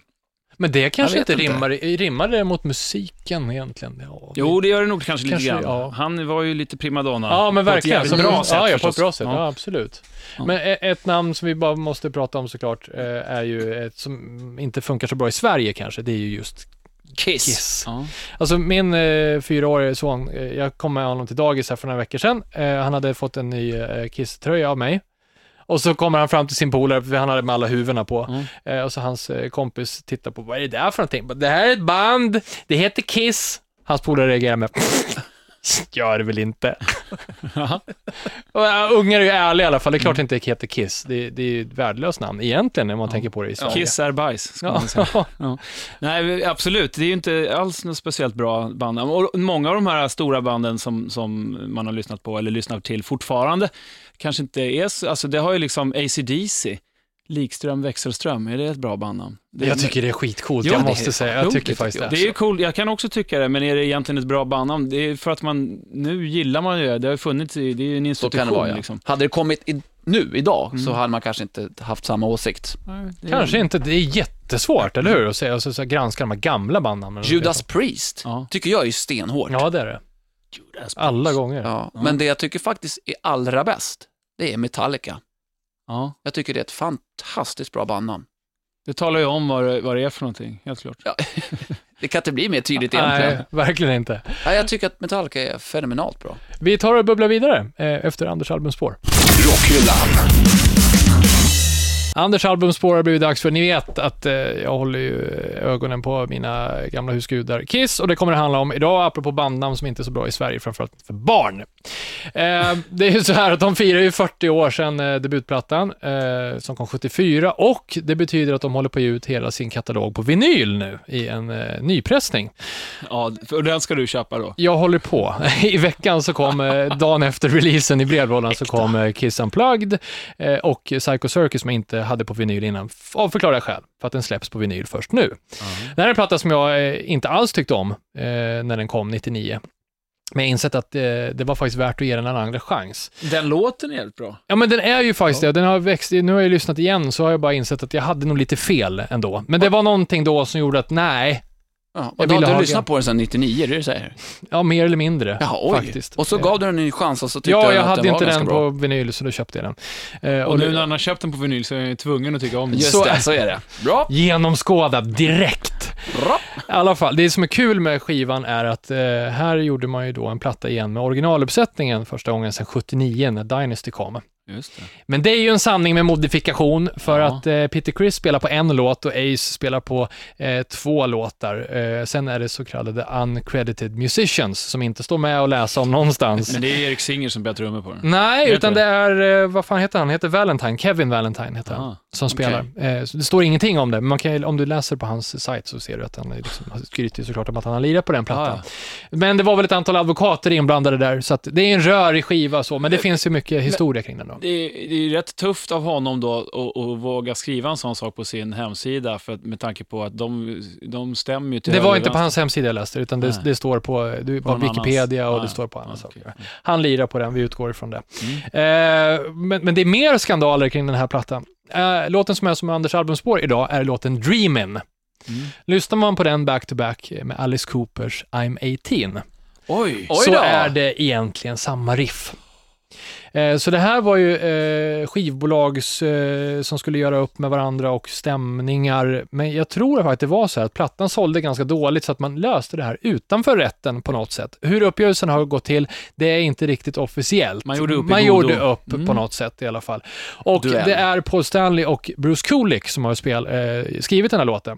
[SPEAKER 2] Men det kanske inte
[SPEAKER 4] inte.
[SPEAKER 2] rimmar, rimmar det mot musiken egentligen? Ja,
[SPEAKER 3] Jo, det gör det nog kanske lite
[SPEAKER 2] Kanske,
[SPEAKER 3] grann.
[SPEAKER 2] ja.
[SPEAKER 3] Han var ju lite primadonna.
[SPEAKER 2] Ja, men
[SPEAKER 3] På ett
[SPEAKER 2] verkligen.
[SPEAKER 3] jävligt bra sätt
[SPEAKER 2] Ja, ja på ett bra sätt. Ja, absolut. Men ett namn som vi bara måste prata om såklart eh, är ju ett som inte funkar så bra i Sverige kanske. Det är ju just
[SPEAKER 4] Kiss.
[SPEAKER 2] Kiss.
[SPEAKER 3] Ja.
[SPEAKER 2] Alltså min eh, fyraårige son, eh, jag kom med honom till dagis här för några veckor sedan. Eh, han hade fått en ny eh, Kiss-tröja av mig. Och så kommer han fram till sin polare, för han hade med alla huvudena på.
[SPEAKER 3] Mm.
[SPEAKER 2] Eh, och så hans eh, kompis tittar på, vad är det där för någonting? Det här är ett band, det heter Kiss. Hans polare reagerar med, Gör det väl inte. Och, äh, ungar är ju ärliga i alla fall. Det är klart det inte heter Kiss. Det, det är ju ett värdelöst namn egentligen när man tänker på det i Sverige.
[SPEAKER 3] Kiss är bajs, ska man säga. Ja. Nej, absolut. Det är ju inte alls något speciellt bra band. Och många av de här stora banden som, som man har lyssnat på, eller lyssnar till fortfarande, kanske inte är så... Alltså det har ju liksom AC/DC Likström, Växelström, är det ett bra bandnamn? Det
[SPEAKER 2] Jag tycker det är skitcoolt,
[SPEAKER 3] Jo,
[SPEAKER 2] jag måste
[SPEAKER 3] är
[SPEAKER 2] säga. Jag tycker faktiskt det.
[SPEAKER 3] Det är coolt, jag kan också tycka det, men är det egentligen ett bra bandnamn? Det är för att man, nu gillar man ju det, det har funnits i, det är ju en
[SPEAKER 4] Så
[SPEAKER 3] institution
[SPEAKER 4] kan det vara, ja.
[SPEAKER 3] liksom.
[SPEAKER 4] Hade det kommit i, nu, idag,
[SPEAKER 3] Mm.
[SPEAKER 4] så hade man kanske inte haft samma åsikt.
[SPEAKER 3] Nej, är-
[SPEAKER 2] Kanske inte, det är jättesvårt, eller hur? Att säga, alltså, så här, granska de här gamla bandnamnen.
[SPEAKER 4] Judas Priest
[SPEAKER 3] Ja.
[SPEAKER 4] tycker jag är stenhårt.
[SPEAKER 2] Ja, det är det.
[SPEAKER 3] Judas
[SPEAKER 2] Alla gånger.
[SPEAKER 4] Ja,
[SPEAKER 3] Ja.
[SPEAKER 4] Men det jag tycker faktiskt är allra bäst, det är Metallica.
[SPEAKER 3] Ja,
[SPEAKER 4] Jag tycker det är ett fantastiskt bra bandnamn.
[SPEAKER 3] det talar ju om vad det, vad det är för någonting, helt klart.
[SPEAKER 4] Det kan inte bli mer tydligt egentligen.
[SPEAKER 2] Nej, verkligen inte.
[SPEAKER 4] Nej, jag tycker att Metallica är fenomenalt bra.
[SPEAKER 2] Vi tar och bubblar vidare eh, efter Anders albumspår.
[SPEAKER 1] Rockhyllan.
[SPEAKER 2] Anders albumspår har blivit dags för, ni vet att eh, jag håller ju ögonen på mina gamla husgudar Kiss och det kommer det handla om idag, apropå bandnamn som inte är så bra i Sverige, framförallt för barn. Eh, det är ju så här att de firar ju 40 år sedan eh, debutplattan, eh, som kom 74, och det betyder att de håller på att ge ut hela sin katalog på vinyl nu i en eh, nypressning.
[SPEAKER 3] Ja, för den ska du köpa då?
[SPEAKER 2] Jag håller på. I veckan så kom, eh, dagen efter releasen i brevlådan, så kom Kiss Unplugged och Psycho Circus som jag inte hade på vinyl innan, av förklarliga skäl, för att den släpps på vinyl först nu. Det här är en platta som jag eh, inte alls tyckte om eh, när den kom 99. Men jag har insett att eh, det var faktiskt värt att ge den en andra chans.
[SPEAKER 3] Den låten är helt bra.
[SPEAKER 2] Ja, men den är ju faktiskt det. Den har växt, nu har jag lyssnat igen, så har jag bara insett att jag hade nog lite fel ändå. Men det var någonting då som gjorde att, nej,
[SPEAKER 4] Ja,
[SPEAKER 2] Jag
[SPEAKER 4] och då
[SPEAKER 2] ville
[SPEAKER 4] har
[SPEAKER 2] ha
[SPEAKER 4] du
[SPEAKER 2] den.
[SPEAKER 4] lyssnat på den sedan 99, det är det säger?
[SPEAKER 2] ja, mer eller mindre
[SPEAKER 4] Jaha, oj.
[SPEAKER 2] faktiskt.
[SPEAKER 4] Och så
[SPEAKER 2] Eh,
[SPEAKER 4] gav du den en chans och så tyckte
[SPEAKER 2] Ja,
[SPEAKER 4] den
[SPEAKER 2] jag
[SPEAKER 4] att
[SPEAKER 2] hade
[SPEAKER 4] den var
[SPEAKER 2] inte
[SPEAKER 4] ganska
[SPEAKER 2] den
[SPEAKER 4] bra.
[SPEAKER 2] på vinyl, så då köpte jag den. Eh,
[SPEAKER 3] Och nu
[SPEAKER 2] det-
[SPEAKER 3] när han har köpt den på vinyl så är jag tvungen att tycka om den.
[SPEAKER 4] Just
[SPEAKER 2] Så-
[SPEAKER 4] det, så är det. Bra.
[SPEAKER 2] genomskådad direkt.
[SPEAKER 4] Bra.
[SPEAKER 2] I alla fall, det som är kul med skivan är att eh, här gjorde man ju då en platta igen med originaluppsättningen första gången sedan 79 när Dynasty kom.
[SPEAKER 3] Just det.
[SPEAKER 2] Men det är ju en sanning med modifikation för
[SPEAKER 3] Ja.
[SPEAKER 2] att eh, Peter Criss spelar på en låt och Ace spelar på eh, två låtar. Eh, sen är det så kallade uncredited musicians som inte står med och läsa om någonstans.
[SPEAKER 3] Men det är Erik Singer som spelar trummor på den.
[SPEAKER 2] Nej, utan
[SPEAKER 3] du?
[SPEAKER 2] det är, eh, vad fan heter han? Han heter Valentine, Kevin Valentine heter han,
[SPEAKER 3] Ah,
[SPEAKER 2] som
[SPEAKER 3] okej.
[SPEAKER 2] spelar. Eh, det står ingenting om det, men kan, ju- om du läser på hans sajt så ser du att han liksom, skryter ju såklart om att han har lirat på den plattan.
[SPEAKER 3] Ah,
[SPEAKER 2] Men det var väl ett antal advokater inblandade där, så det är en rörig skiva så, men det finns ju mycket historia kring den då.
[SPEAKER 3] Det är, det är rätt tufft av honom då att, våga skriva en sån sak på sin hemsida, för att, med tanke på att de, de stämmer ju till
[SPEAKER 2] Det var inte på hans hemsida jag läste, utan det, det står på, det, på Wikipedia
[SPEAKER 3] annans.
[SPEAKER 2] och
[SPEAKER 3] Ah,
[SPEAKER 2] det
[SPEAKER 3] ja.
[SPEAKER 2] står på andra
[SPEAKER 3] Ah,
[SPEAKER 2] saker. Han lirar på den, vi utgår ifrån det.
[SPEAKER 3] Mm.
[SPEAKER 2] Eh, men, men det är mer skandaler kring den här plattan. Eh, låten som är som Anders albumspår idag är låten Dreamin'.
[SPEAKER 3] Mm.
[SPEAKER 2] Lyssnar man på den back-to-back med Alice Coopers I'm 18,
[SPEAKER 3] Oj!
[SPEAKER 2] Så är det egentligen samma riff. Eh, Så det här var ju eh, skivbolags eh, som skulle göra upp med varandra och stämningar. Men jag tror faktiskt att det var så här att plattan sålde ganska dåligt så att man löste det här utanför rätten på något sätt. Hur uppgörelsen har gått till, det är inte riktigt officiellt.
[SPEAKER 3] Man gjorde upp
[SPEAKER 2] Man gjorde upp
[SPEAKER 3] Mm.
[SPEAKER 2] på något sätt i alla fall. Och
[SPEAKER 4] Duell.
[SPEAKER 2] det är Paul Stanley och Bruce Kulick som har spel, eh, skrivit den här låten.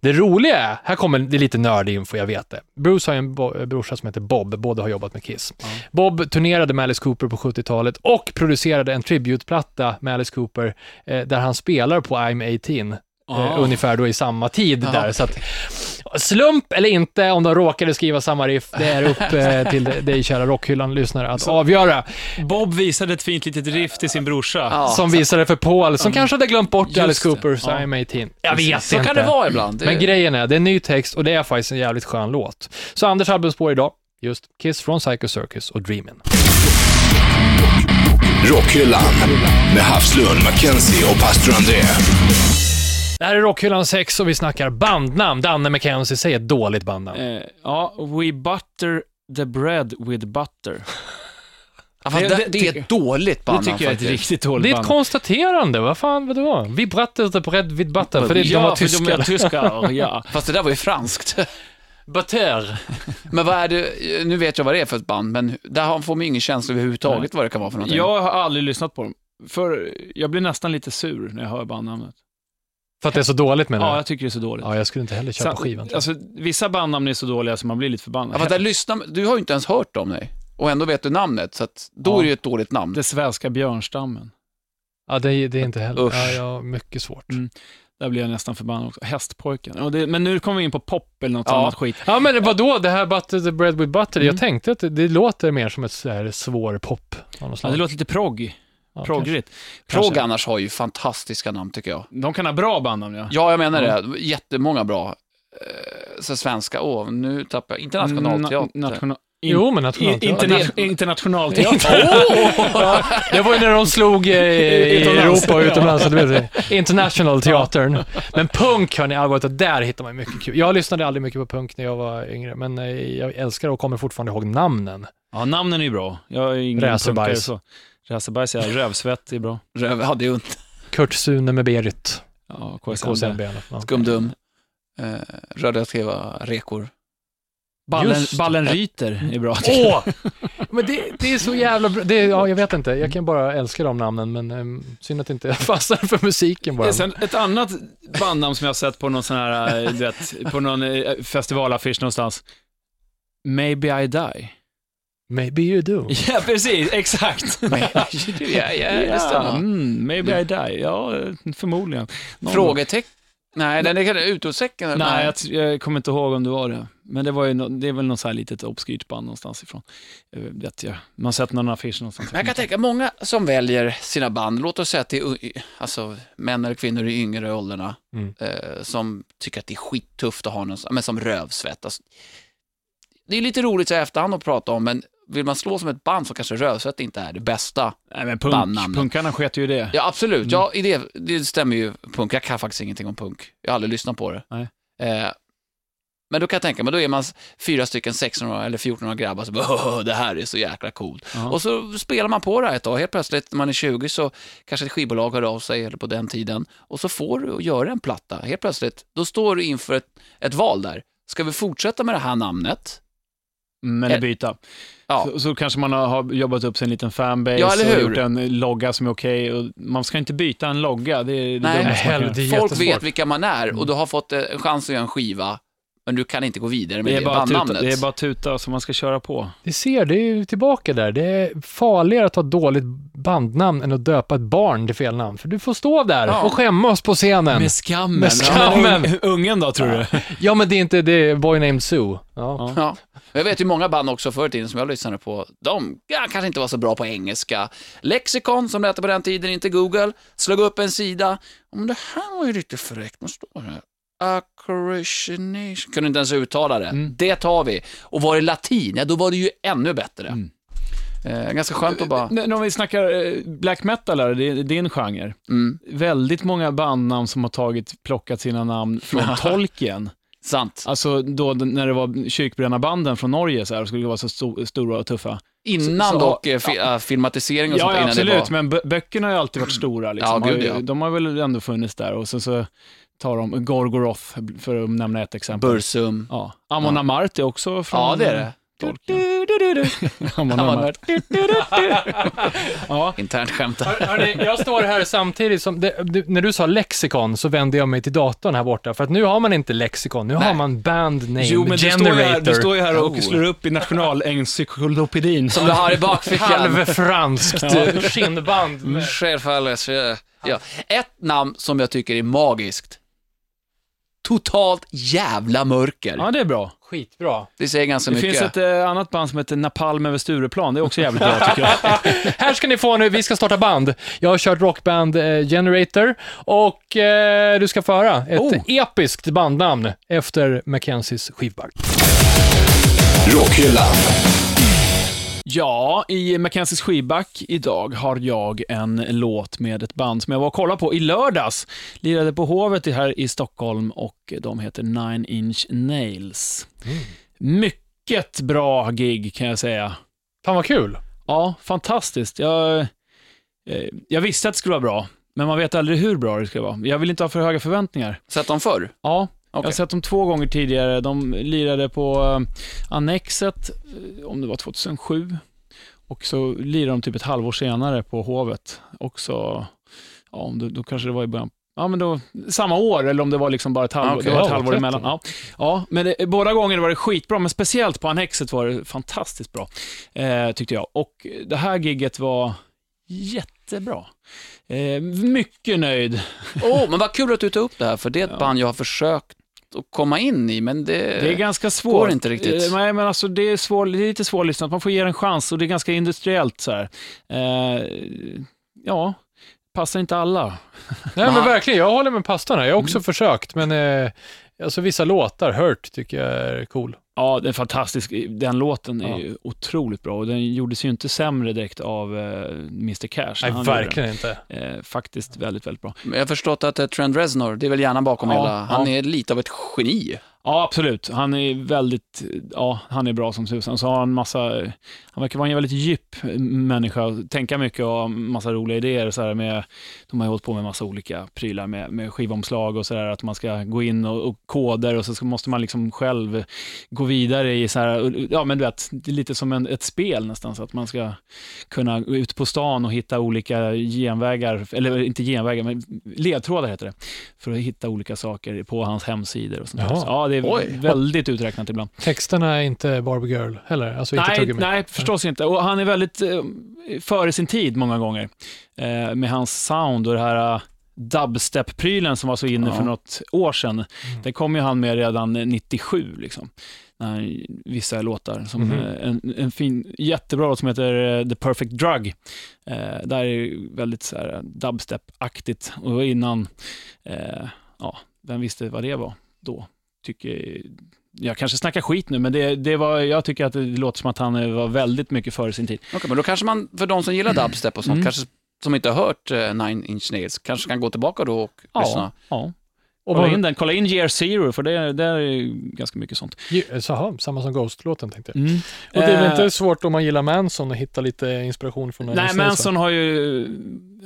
[SPEAKER 2] Det roliga är, här kommer det lite nördig info, jag vet det. Bruce har ju en bo- brorsa som heter Bob, båda har jobbat med Kiss.
[SPEAKER 3] Ja.
[SPEAKER 2] Bob turnerade med Alice Cooper på 70-talet och producerade en tributeplatta med Alice Cooper eh, där han spelar på I'm 18. Eh, ungefär då i samma tid där. Så att, slump eller inte, om de råkade skriva samma riff, det är upp eh, till dig kära rockhyllan-lyssnare att avgöra.
[SPEAKER 3] Bob visade ett fint litet riff till sin brorsa.
[SPEAKER 4] Ja,
[SPEAKER 2] som visade för Paul, som kanske hade glömt bort
[SPEAKER 3] Just
[SPEAKER 2] Alice. Coopers
[SPEAKER 3] Ja.
[SPEAKER 2] I'm 18. Jag vet
[SPEAKER 4] så
[SPEAKER 2] inte.
[SPEAKER 4] kan det vara ibland. Det-
[SPEAKER 2] Men grejen är, det är en ny text och det är faktiskt en jävligt skön låt. Så Anders albumspår idag, just Kiss från Psycho Circus och Dreamin'.
[SPEAKER 1] Rockhyllan med Havslund, Mackenzie och pastor André.
[SPEAKER 2] Det här är Rockhyllan 6 och vi snackar bandnamn. Danne McKenzie, säg ett dåligt bandnamn.
[SPEAKER 3] Eh, ja, We butter the bread with butter.
[SPEAKER 4] Ja, fast
[SPEAKER 3] det-
[SPEAKER 4] det,
[SPEAKER 3] det
[SPEAKER 4] det, är ett dåligt
[SPEAKER 3] Det
[SPEAKER 4] band
[SPEAKER 3] tycker jag är ett riktigt dåligt
[SPEAKER 2] Det är ett
[SPEAKER 3] band.
[SPEAKER 2] konstaterande, vad fan, vadå? Vi brattar på rädd vid butter, för det, de var
[SPEAKER 3] ja, för de
[SPEAKER 2] tyskar.
[SPEAKER 3] är tyskar, ja.
[SPEAKER 4] Fast det där var ju franskt.
[SPEAKER 2] Butter.
[SPEAKER 4] Men vad är det, nu vet jag vad det är för ett band, men där har- får man ju ingen känsla överhuvudtaget vad det kan vara för någonting.
[SPEAKER 3] Jag har aldrig lyssnat på dem. För jag blir nästan lite sur när jag hör bandnamnet.
[SPEAKER 2] För att det är så dåligt menar
[SPEAKER 3] Ja,
[SPEAKER 2] du?
[SPEAKER 3] jag tycker det är så dåligt.
[SPEAKER 2] Ja, jag skulle inte heller köpa
[SPEAKER 3] Sen-
[SPEAKER 2] skivan.
[SPEAKER 3] Alltså, vissa bandnamn är så dåliga så man blir lite förbannad.
[SPEAKER 4] Ja, där lyssnar, du har ju inte ens hört om dig och ändå vet du namnet, så att då
[SPEAKER 3] Ja.
[SPEAKER 4] är det ju ett dåligt namn.
[SPEAKER 3] Det svenska björnstammen.
[SPEAKER 2] Ja, det, är- det är inte heller...
[SPEAKER 4] Usch.
[SPEAKER 2] Ja, har mycket svårt.
[SPEAKER 3] Mm. Där blir jag nästan förbannad också. Hästpojken. Och det, men nu kommer vi in på pop eller något
[SPEAKER 4] Ja.
[SPEAKER 3] annat skit.
[SPEAKER 2] Ja, men vadå? Det här Butter the Bread with Butter,
[SPEAKER 3] Mm.
[SPEAKER 2] jag tänkte att det, det låter mer som ett så här svår pop.
[SPEAKER 3] Ja, det låter lite progg.
[SPEAKER 2] Ja,
[SPEAKER 3] Proggrigt.
[SPEAKER 4] Prog annars har ju fantastiska namn tycker jag.
[SPEAKER 3] De kan ha bra bandnamn ja.
[SPEAKER 4] Ja, jag menar
[SPEAKER 3] Ja.
[SPEAKER 4] det. Jättemånga bra. Eh, Så svenska, åh, nu tappar jag. Internationalteater.
[SPEAKER 3] Na- national- in-
[SPEAKER 2] Jo, men
[SPEAKER 3] i-
[SPEAKER 2] nationalteater.
[SPEAKER 3] interna- internationalteater.
[SPEAKER 2] ja, det var ju när de slog eh, i. Europa och utomlands, International teatern. Men punk, hörni, allvarligt, och där hittar man mycket kul. Jag lyssnade aldrig mycket på punk när jag var yngre, men eh, jag älskar och kommer fortfarande ihåg namnen.
[SPEAKER 3] Ja, namnen är ju bra. Jag är ingen
[SPEAKER 2] Räsebajs.
[SPEAKER 3] punkare så. Räsebajs, ja. Rövsvett är bra.
[SPEAKER 4] Röv hade ju inte.
[SPEAKER 2] Kurt Sune med Berit.
[SPEAKER 3] Ja, KSMB.
[SPEAKER 2] Ja.
[SPEAKER 4] Skumdum. Eh, Radioaktiva rekor.
[SPEAKER 3] Ballen,
[SPEAKER 2] det.
[SPEAKER 3] ballen ryter är bra.
[SPEAKER 2] Åh! Men det, det är så jävla bra. Det, ja, jag vet inte. Jag kan bara älska de namnen, men um, synd att det inte fastnar för musiken bara.
[SPEAKER 3] Sen ett annat bandnamn som jag har sett på någon sån här, eh, du vet, på någon eh, festivalaffisch någonstans. Maybe I die.
[SPEAKER 2] Maybe you do.
[SPEAKER 3] Ja, precis. Exakt.
[SPEAKER 4] ja, ja, det stämmer.
[SPEAKER 3] mm, maybe I die. Ja, förmodligen. Någon-
[SPEAKER 4] Frågetecken? Nej, den är utropstecken.
[SPEAKER 3] Nej, jag, t- jag kommer inte ihåg om det var det. Men det, var ju no, det är väl något så här litet obskyrt band någonstans ifrån. Eh, Vet jag. Man har sett någon affisch någonstans.
[SPEAKER 4] Men jag kan tänka, många som väljer sina band, låt oss säga att det är alltså, män eller kvinnor i yngre åldrarna,
[SPEAKER 2] Mm.
[SPEAKER 4] eh, som tycker att det är skittufft att ha någon, men som rövsvett. Alltså, det är lite roligt så här efterhand att prata om, men vill man slå som ett band så kanske rövsvett inte är det bästa.
[SPEAKER 3] Nej, men punk,
[SPEAKER 4] bandnamnet.
[SPEAKER 3] punkarna sket ju det.
[SPEAKER 4] Ja, absolut.
[SPEAKER 3] Mm.
[SPEAKER 4] Ja, det, det stämmer ju. Punk. Jag kan faktiskt ingenting om punk. Jag har aldrig lyssnat på det. Eh, men då kan jag tänka mig, då är man fyra stycken 16 eller 14 grabbar som bara, "Åh, det här är så jäkla coolt.
[SPEAKER 3] Ja.
[SPEAKER 4] Och så spelar man på det här ett tag. Helt plötsligt när man är 20 så kanske ett skivbolag hör av sig, eller på den tiden, och så får du göra en platta. Helt plötsligt, då står du inför ett, ett val där. Ska vi fortsätta med det här namnet?
[SPEAKER 3] Mm, eller
[SPEAKER 4] Eh,
[SPEAKER 3] byta.
[SPEAKER 4] Ja,
[SPEAKER 3] Så, så kanske man har, jobbat upp sig en liten fanbase
[SPEAKER 4] Ja, eller
[SPEAKER 3] och gjort en logga som är okej. och Man ska inte byta en logga, det är det
[SPEAKER 4] Nej.
[SPEAKER 2] Hell, det är
[SPEAKER 4] folk vet vilka man är och du har fått eh, en chans att göra en skiva, men du kan inte gå vidare med
[SPEAKER 3] Det
[SPEAKER 4] det,
[SPEAKER 3] är, bara tuta,
[SPEAKER 4] bandnamnet.
[SPEAKER 3] det är bara tuta som man ska köra på.
[SPEAKER 2] Det ser, det är ju tillbaka där. Det är farligare att ha dåligt bandnamn än att döpa ett barn till fel namn. För du får stå där
[SPEAKER 4] Ja.
[SPEAKER 2] och skämmas på scenen.
[SPEAKER 3] Med skammen.
[SPEAKER 2] Med skammen.
[SPEAKER 3] Ja, men un- ungen då, tror du?
[SPEAKER 2] Ja, men det är inte det. är Boy Named Sue. Ja.
[SPEAKER 4] Ja. Jag vet ju många band också förr i tiden som jag lyssnade på, de ja, kanske inte var så bra på engelska. Lexikon, som det hette på den tiden, inte Google, slog upp en sida. Om det här var ju lite fräckt, vad står det? Accretionation. Kunde inte ens uttala det.
[SPEAKER 3] Mm.
[SPEAKER 4] Det tar vi. Och var det latin, ja då var det ju ännu bättre.
[SPEAKER 3] Mm.
[SPEAKER 4] Eh, ganska skönt att bara...
[SPEAKER 3] N- Om vi snackar eh, black metal, här, det är din genre.
[SPEAKER 4] Mm,
[SPEAKER 3] Väldigt många bandnamn som har tagit, plockat sina namn från Tolkien.
[SPEAKER 4] sant.
[SPEAKER 3] Alltså då när det var kyrkbrännarbanden från Norge så här, skulle vara så sto- stora och tuffa.
[SPEAKER 4] Innan
[SPEAKER 3] så-
[SPEAKER 4] dock eh, fi, äh, filmatisering och
[SPEAKER 3] Ja,
[SPEAKER 4] sånt
[SPEAKER 3] ja
[SPEAKER 4] innan det
[SPEAKER 3] absolut,
[SPEAKER 4] var...
[SPEAKER 3] men bö- böckerna har ju alltid varit stora. Liksom.
[SPEAKER 4] Ja, gud, ja.
[SPEAKER 3] De har väl ändå funnits där och sen så tar de Gorgoroth, för att nämna ett exempel.
[SPEAKER 4] Bursum.
[SPEAKER 3] Ja. Amon
[SPEAKER 4] Ja.
[SPEAKER 3] Amart är också från
[SPEAKER 4] Ja, det är det.
[SPEAKER 3] Amon Amart. Ja.
[SPEAKER 4] Internt skämt.
[SPEAKER 2] Hör- Hörni, jag står här samtidigt som, det, du, när du sa lexikon så vände jag mig till datorn här borta, för att nu har man inte lexikon, nu har
[SPEAKER 4] Nej.
[SPEAKER 2] man band name
[SPEAKER 3] Jo, men du står, ju
[SPEAKER 2] generator.
[SPEAKER 3] här, du står ju här och
[SPEAKER 4] Oh.
[SPEAKER 3] slår upp i nationalencyklopedin.
[SPEAKER 4] Som du har i bakfickan.
[SPEAKER 2] Halvfranskt
[SPEAKER 3] Ja.
[SPEAKER 2] skinnband.
[SPEAKER 4] Mm. Självfallet. Ja. Ett namn som jag tycker är magiskt. Totalt jävla mörker.
[SPEAKER 3] Ja, det är bra.
[SPEAKER 2] Skitbra.
[SPEAKER 4] Det säger ganska
[SPEAKER 3] Det
[SPEAKER 4] mycket.
[SPEAKER 3] finns ett eh, annat band som heter Napalm över Stureplan. Det är också jävligt bra tycker jag.
[SPEAKER 2] Här ska ni få nu, vi ska starta band. Jag har kört rockband eh, Generator och eh, du ska få höra ett
[SPEAKER 3] Oh.
[SPEAKER 2] episkt bandnamn efter Mackenzies skivbagg.
[SPEAKER 1] Rockhyllan.
[SPEAKER 3] Ja, i Mackenzies skivback idag har jag en låt med ett band som jag var och kollade på i lördags. Lirade på Hovet här i Stockholm och de heter Nine Inch Nails. Mycket bra gig kan jag säga.
[SPEAKER 2] Fan vad kul.
[SPEAKER 3] Ja, fantastiskt. Jag, eh, jag visste att det skulle vara bra, men man vet aldrig hur bra det ska vara. Jag vill inte ha för höga förväntningar.
[SPEAKER 4] Sett dem förr?
[SPEAKER 3] Ja, jag
[SPEAKER 4] Okej.
[SPEAKER 3] har sett dem två gånger tidigare. De lirade på eh, Annexet, eh, om det var 2007. Och så lirade de typ ett halvår senare på Hovet. Också, ja, då, då kanske det var i början, ja, men då, samma år, eller om det var liksom bara ett halvår,
[SPEAKER 4] Okej.
[SPEAKER 3] det var ett
[SPEAKER 2] Ja,
[SPEAKER 3] halvår
[SPEAKER 2] 13.
[SPEAKER 3] emellan. Ja, ja men det, båda gångerna var det skitbra, men speciellt på Annexet var det fantastiskt bra, eh, tyckte jag. Och det här gigget var jättebra. Eh, mycket nöjd.
[SPEAKER 4] Åh, men vad kul att du tar upp det här, för det är ett
[SPEAKER 3] Ja.
[SPEAKER 4] band jag har försökt att komma in i, men det...
[SPEAKER 3] Det är ganska svårt.
[SPEAKER 4] går inte riktigt.
[SPEAKER 3] Eh, Nej, men alltså det är, svår, det är lite svårlyssnat. Man får ge det en chans och det är ganska industriellt så här. Eh, ja, passar inte alla.
[SPEAKER 2] Nej, men verkligen. Jag håller med pastorn här. Jag har också försökt, men eh, alltså vissa låtar, Hurt, tycker jag är cool.
[SPEAKER 3] Ja, det är fantastisk. Den låten är
[SPEAKER 2] Ja.
[SPEAKER 3] ju otroligt bra och den gjordes ju inte sämre direkt av eh, Mr Cash.
[SPEAKER 2] Nej, verkligen inte.
[SPEAKER 3] den. Eh, faktiskt väldigt, väldigt bra.
[SPEAKER 4] Men Jag har förstått att eh, Trent Reznor, det är väl hjärnan bakom
[SPEAKER 3] Ja,
[SPEAKER 4] hela, han
[SPEAKER 3] ja.
[SPEAKER 4] är lite av ett geni.
[SPEAKER 3] Ja, absolut. Han är väldigt, ja, han är bra som tusan. Så har han massa, han verkar vara en väldigt djup människa, tänka mycket och ha massa roliga idéer. Så här med, de har ju hållit på med massa olika prylar med, med skivomslag och sådär, att man ska gå in och, och koder och så ska, måste man liksom själv gå vidare i så här, ja men du vet, det är lite som en, ett spel nästan, så att man ska kunna gå ut på stan och hitta olika genvägar, eller inte genvägar, men ledtrådar heter det, för att hitta olika saker på hans hemsidor och sånt där. Så, ja, det är
[SPEAKER 4] Oj.
[SPEAKER 3] väldigt uträknat ibland.
[SPEAKER 2] Texterna är inte Barbie Girl heller, alltså inte
[SPEAKER 3] Nej, förstås inte. Och han är väldigt eh, före sin tid många gånger. Eh, med hans sound och det här uh, dubstep-prylen som var så inne
[SPEAKER 4] Ja.
[SPEAKER 3] för något år sedan.
[SPEAKER 2] Mm.
[SPEAKER 3] Det kom ju han med redan 97, liksom. När vissa låtar. Som eh, en, en fin, jättebra låt som heter eh, The Perfect Drug. Eh, där är det väldigt så här, dubstep-aktigt. Och innan, eh, ja, vem visste vad det var då? Tycker jag kanske snackar skit nu, men det, det var, jag tycker att det låter som att han eh, var väldigt mycket före sin tid.
[SPEAKER 4] Okej, men då kanske man, för de som gillar dubstep och sånt,
[SPEAKER 3] Mm.
[SPEAKER 4] kanske som inte har hört eh, Nine Inch Nails, kanske kan gå tillbaka då och lyssna.
[SPEAKER 3] ja.
[SPEAKER 2] Och
[SPEAKER 3] Kolla in den, kolla in Year Zero, för det, det är ju ganska mycket sånt.
[SPEAKER 2] Jaha, samma som Ghost-låten tänkte jag.
[SPEAKER 3] Mm.
[SPEAKER 2] Och det är väl
[SPEAKER 3] Eh,
[SPEAKER 2] inte svårt om man gillar Manson att hitta lite inspiration från Nine
[SPEAKER 3] Nej,
[SPEAKER 2] Inch Nails, va?
[SPEAKER 3] Manson har ju,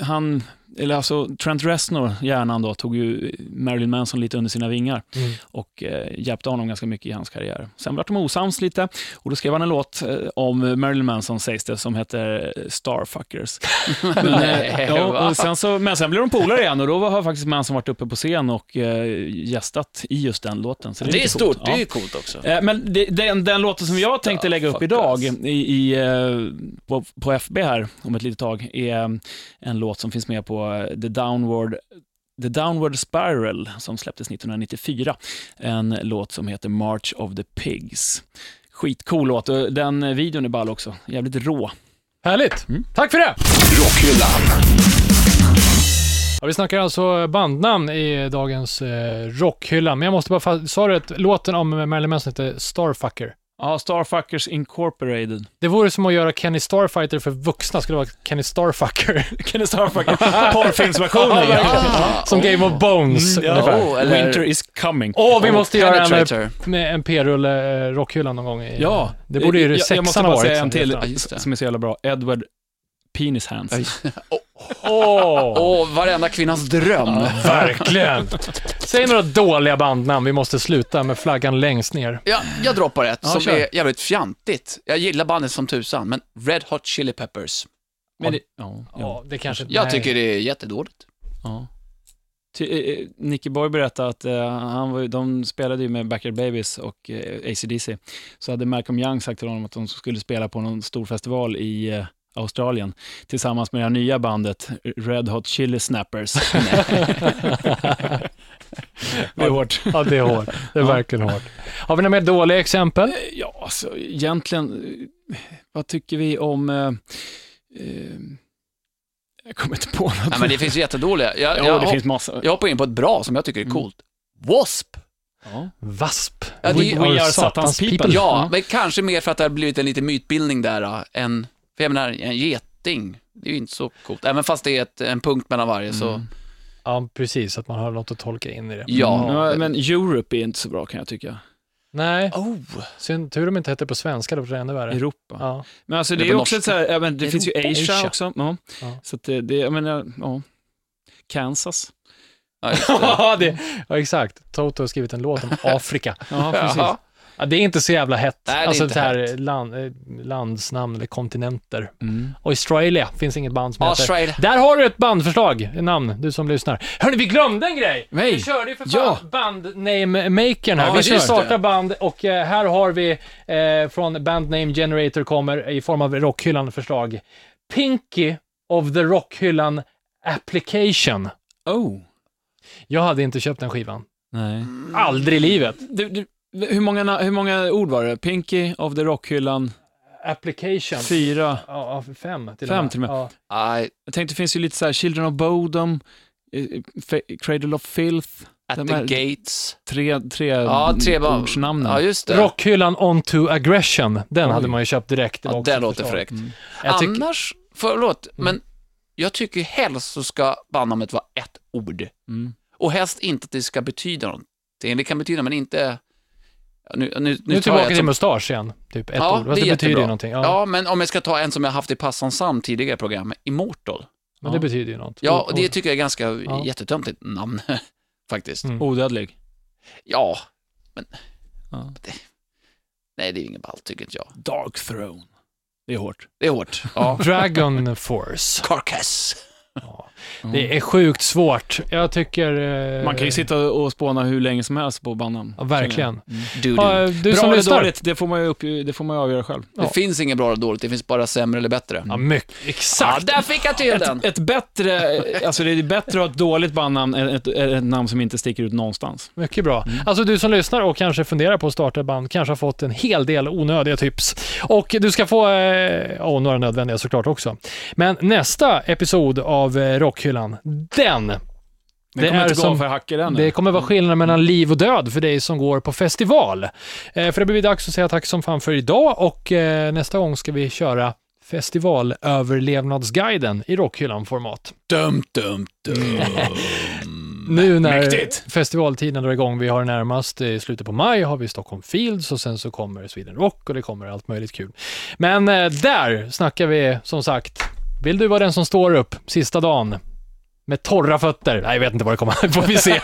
[SPEAKER 3] han, eller alltså Trent Reznor, hjärnan då, tog ju Marilyn Manson lite under sina vingar
[SPEAKER 2] Mm.
[SPEAKER 3] och eh, hjälpte honom ganska mycket i hans karriär. Sen vart de osams lite och då skrev han en låt eh, om Marilyn Manson, sägs det, som heter Starfuckers. Men,
[SPEAKER 4] Nej,
[SPEAKER 3] eh, ja,
[SPEAKER 4] va?
[SPEAKER 3] och sen så, men sen blev de polare igen och då har faktiskt Manson varit uppe på scen och eh, gästat i just den låten. Så
[SPEAKER 4] Det är
[SPEAKER 3] lite
[SPEAKER 4] stort,
[SPEAKER 3] coolt.
[SPEAKER 4] det är
[SPEAKER 3] Ja.
[SPEAKER 4] coolt också.
[SPEAKER 3] Eh, Men det, den, den låten som jag tänkte lägga upp idag i, i, eh, på, på FB här om ett litet tag är en låt som finns med på The Downward The Downward Spiral som släpptes 1994. En låt som heter March of the Pigs. Skitcool låt och den videon är ball också. Jävligt rå.
[SPEAKER 2] Härligt!
[SPEAKER 3] Mm.
[SPEAKER 2] Tack för det!
[SPEAKER 1] Rockhyllan.
[SPEAKER 2] Ja, vi snackar alltså bandnamn i dagens eh, rockhylla, men jag måste bara, sa du att låten om Marilyn Manson heter Starfucker?
[SPEAKER 3] Ja, Starfuckers Incorporated.
[SPEAKER 2] Det vore som att göra Kenny Starfighter för vuxna, skulle vara Kenny Starfucker.
[SPEAKER 3] Kenny Starfucker. Porrfilmsversionen.
[SPEAKER 2] Ja.
[SPEAKER 4] Ah,
[SPEAKER 2] som. Game of Bones,
[SPEAKER 3] Mm,
[SPEAKER 2] ungefär.
[SPEAKER 4] Oh, eller-
[SPEAKER 3] Winter is coming.
[SPEAKER 2] Åh, vi
[SPEAKER 4] Oh,
[SPEAKER 2] måste göra en,
[SPEAKER 4] Penetrator.
[SPEAKER 2] med en p-rulle eh, rockhyllan någon gång. I,
[SPEAKER 3] Ja,
[SPEAKER 2] Det borde ju
[SPEAKER 3] jag,
[SPEAKER 2] sexan
[SPEAKER 3] jag måste
[SPEAKER 2] ha
[SPEAKER 3] bara
[SPEAKER 2] varit.
[SPEAKER 3] säga en
[SPEAKER 2] som
[SPEAKER 3] till.
[SPEAKER 4] Ja,
[SPEAKER 3] som är så jävla bra. Edward Penis Hands.
[SPEAKER 2] Åh,
[SPEAKER 4] Åh, varenda kvinnas dröm.
[SPEAKER 2] verkligen. Säg några dåliga bandnamn, vi måste sluta med flaggan längst ner.
[SPEAKER 4] Ja, jag droppar ett
[SPEAKER 3] Ja,
[SPEAKER 4] som
[SPEAKER 3] kör.
[SPEAKER 4] är jävligt fjantigt. Jag gillar bandet som tusan, men Red Hot Chili Peppers.
[SPEAKER 3] Men det, ja, ja,
[SPEAKER 2] Ja, det kanske
[SPEAKER 4] Jag
[SPEAKER 2] nej.
[SPEAKER 4] tycker det är jättedåligt.
[SPEAKER 3] ja. Ty, eh, Nicky Boy berättade att eh, han var, de spelade ju med Backyard Babies och eh, AC/DC. Så hade Malcolm Young sagt till honom att de skulle spela på någon stor festival i eh, Australien tillsammans med det här nya bandet Red Hot Chili Snappers. det är hårt.
[SPEAKER 2] Ja, det är hårt. Det är
[SPEAKER 3] Ja.
[SPEAKER 2] verkligen hårt. Har vi några mer dåliga exempel?
[SPEAKER 3] Eh, Ja, alltså egentligen, eh, vad tycker vi om... Eh, eh, jag kommer inte på något.
[SPEAKER 4] Nej, men det finns jättedåliga. Jag,
[SPEAKER 3] Jo,
[SPEAKER 4] jag,
[SPEAKER 3] det
[SPEAKER 4] hopp-
[SPEAKER 3] finns massa.
[SPEAKER 4] jag hoppar in på ett bra som jag tycker är
[SPEAKER 3] Mm.
[SPEAKER 4] coolt. W.A.S.P.
[SPEAKER 3] Ja.
[SPEAKER 2] Wasp.
[SPEAKER 4] Ja, det-
[SPEAKER 3] We are Satans people.
[SPEAKER 4] Ja,
[SPEAKER 3] Mm.
[SPEAKER 4] men kanske mer för att det har blivit en liten mytbildning där, äh, än, för jag menar, en geting, det är ju inte så coolt. Även fast det är ett, en punkt mellan varje, så
[SPEAKER 3] Mm.
[SPEAKER 2] Ja, precis. Att man har något att tolka in i det.
[SPEAKER 4] Ja.
[SPEAKER 3] Mm, men Europe är inte så bra kan jag tycka.
[SPEAKER 2] Nej,
[SPEAKER 4] Oh,
[SPEAKER 2] synd, tur de inte heter på svenska, då blir det ännu värre.
[SPEAKER 3] Europa.
[SPEAKER 2] Ja.
[SPEAKER 3] Men alltså det är också
[SPEAKER 4] norska.
[SPEAKER 3] så här, ja, men det finns ju
[SPEAKER 4] Europa.
[SPEAKER 3] Asia,
[SPEAKER 2] Asia.
[SPEAKER 3] också. Ja.
[SPEAKER 2] Ja.
[SPEAKER 3] Så att det, det, jag menar, ja. Kansas.
[SPEAKER 4] ja, just det.
[SPEAKER 2] Ja, det, ja, exakt. Toto har skrivit en låt om Afrika.
[SPEAKER 3] Ja, precis.
[SPEAKER 2] Ja, det är inte så jävla hett.
[SPEAKER 4] Nej, det
[SPEAKER 2] alltså så här
[SPEAKER 4] hett.
[SPEAKER 2] land, eh, landsnamn eller kontinenter.
[SPEAKER 3] Mm.
[SPEAKER 2] Australia finns inget band som heter.
[SPEAKER 4] Australia.
[SPEAKER 2] Där har du ett bandförslag, ett namn, du som lyssnar. Hörni, vi glömde en grej!
[SPEAKER 3] Nej.
[SPEAKER 2] Vi körde ju för fan
[SPEAKER 3] Ja.
[SPEAKER 2] bandname-makern här.
[SPEAKER 4] Ja,
[SPEAKER 2] vi
[SPEAKER 4] det.
[SPEAKER 2] starta band och eh, här har vi eh, från Band Name Generator kommer i form av rockhyllan förslag. Pinky of the Rockhyllan Application.
[SPEAKER 3] Oh.
[SPEAKER 2] Jag hade inte köpt den skivan.
[SPEAKER 3] Nej.
[SPEAKER 2] Aldrig i livet.
[SPEAKER 3] Du, du, hur, många, hur många ord var det? Pinky, of the Rockhyllan,
[SPEAKER 2] Application.
[SPEAKER 3] fyra.
[SPEAKER 2] Ja, fem till
[SPEAKER 3] Fem
[SPEAKER 2] och med.
[SPEAKER 3] till och med.
[SPEAKER 2] Ja.
[SPEAKER 4] Nej,
[SPEAKER 3] Jag tänkte det finns ju lite så här Children of Bodom, eh, Cradle of Filth,
[SPEAKER 4] at
[SPEAKER 3] De
[SPEAKER 4] the gates.
[SPEAKER 3] tre, tre,
[SPEAKER 4] Ja, tre
[SPEAKER 3] ordsnamnen.
[SPEAKER 4] Ja, just det.
[SPEAKER 2] Rockhyllan Onto Aggression. Den
[SPEAKER 3] Oj.
[SPEAKER 2] hade man ju köpt direkt. Det
[SPEAKER 4] Ja,
[SPEAKER 2] ett
[SPEAKER 4] låter fräckt.
[SPEAKER 3] Mm.
[SPEAKER 4] Annars, förlåt,
[SPEAKER 2] Mm.
[SPEAKER 4] men jag tycker helst så ska bandnamnet vara ett ord.
[SPEAKER 3] Mm.
[SPEAKER 4] Och helst inte att det ska betyda någonting. Det kan betyda, men inte... Ja, Nu, nu, nu,
[SPEAKER 2] Nu tillbaka till
[SPEAKER 4] som,
[SPEAKER 2] mustasch igen. Typ ett
[SPEAKER 4] Ja,
[SPEAKER 2] ord. Fast
[SPEAKER 4] det
[SPEAKER 2] det, betyder ju någonting. Ja,
[SPEAKER 4] ja. men om jag ska ta en som jag haft i Passansam tidigare i programmet, Immortal.
[SPEAKER 2] Men det betyder ju något.
[SPEAKER 4] Ja,
[SPEAKER 2] Och-
[SPEAKER 4] det tycker jag är ganska
[SPEAKER 2] Ja.
[SPEAKER 4] jättetöntigt namn, faktiskt.
[SPEAKER 2] Mm.
[SPEAKER 3] Odödlig.
[SPEAKER 4] Ja,
[SPEAKER 3] Ja.
[SPEAKER 4] nej det är inget ballt tycker inte jag.
[SPEAKER 3] Dark Throne. Det är hårt.
[SPEAKER 4] Det är hårt. Ja.
[SPEAKER 2] Dragon Force.
[SPEAKER 4] Carcass.
[SPEAKER 2] Ja. Det är sjukt svårt. Jag tycker... eh,
[SPEAKER 3] Man kan ju sitta och spåna hur länge som helst på bandnamn.
[SPEAKER 2] Ja, verkligen.
[SPEAKER 4] Du,
[SPEAKER 2] Ja,
[SPEAKER 4] du.
[SPEAKER 2] du
[SPEAKER 3] Bra
[SPEAKER 2] som
[SPEAKER 3] eller
[SPEAKER 2] lyssnar.
[SPEAKER 3] dåligt, det får man ju, upp, det får man ju avgöra själv.
[SPEAKER 2] Ja.
[SPEAKER 4] Det finns inget bra eller dåligt, det finns bara sämre eller bättre.
[SPEAKER 2] Ja, mycket.
[SPEAKER 4] Ja,
[SPEAKER 2] Exakt.
[SPEAKER 4] där fick jag till den.
[SPEAKER 3] Ett, ett bättre, alltså det är bättre att ha ett dåligt bandnamn än ett, ett namn som inte sticker ut någonstans.
[SPEAKER 2] Mycket bra. Alltså du som lyssnar och kanske funderar på att starta ett band kanske har fått en hel del onödiga tips. Och du ska få, eh, oh, några nödvändiga såklart också. Men nästa episod av eh, Rockhyllan, den
[SPEAKER 3] Det,
[SPEAKER 2] Det
[SPEAKER 3] kommer
[SPEAKER 2] är som-
[SPEAKER 3] för hacker än.
[SPEAKER 2] Det kommer vara skillnad mellan liv och död för dig som går på festival. Eh, för det blir dags att säga tack som fan för idag och eh, nästa gång ska vi köra festivalöverlevnadsguiden i Rockhyllan-format.
[SPEAKER 4] Dum, dum, dum.
[SPEAKER 2] Nu när
[SPEAKER 3] Mäktigt.
[SPEAKER 2] festivaltiden drar igång, vi har närmast i slutet på maj har vi Stockholm Fields och sen så kommer Sweden Rock och det kommer allt möjligt kul. Men eh, där snackar vi som sagt, vill du vara den som står upp sista dagen med torra fötter? Nej, jag vet inte vad det kommer, får vi se.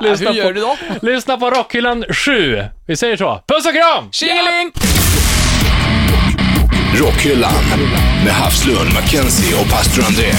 [SPEAKER 2] lyssna,
[SPEAKER 4] Hur gör
[SPEAKER 2] på,
[SPEAKER 4] du då?
[SPEAKER 2] lyssna på Rockhyllan 7. Vi säger så. Puss och kram!
[SPEAKER 4] Tjingeling!
[SPEAKER 1] Rockhyllan med Havslund, Mackenzie och pastor André.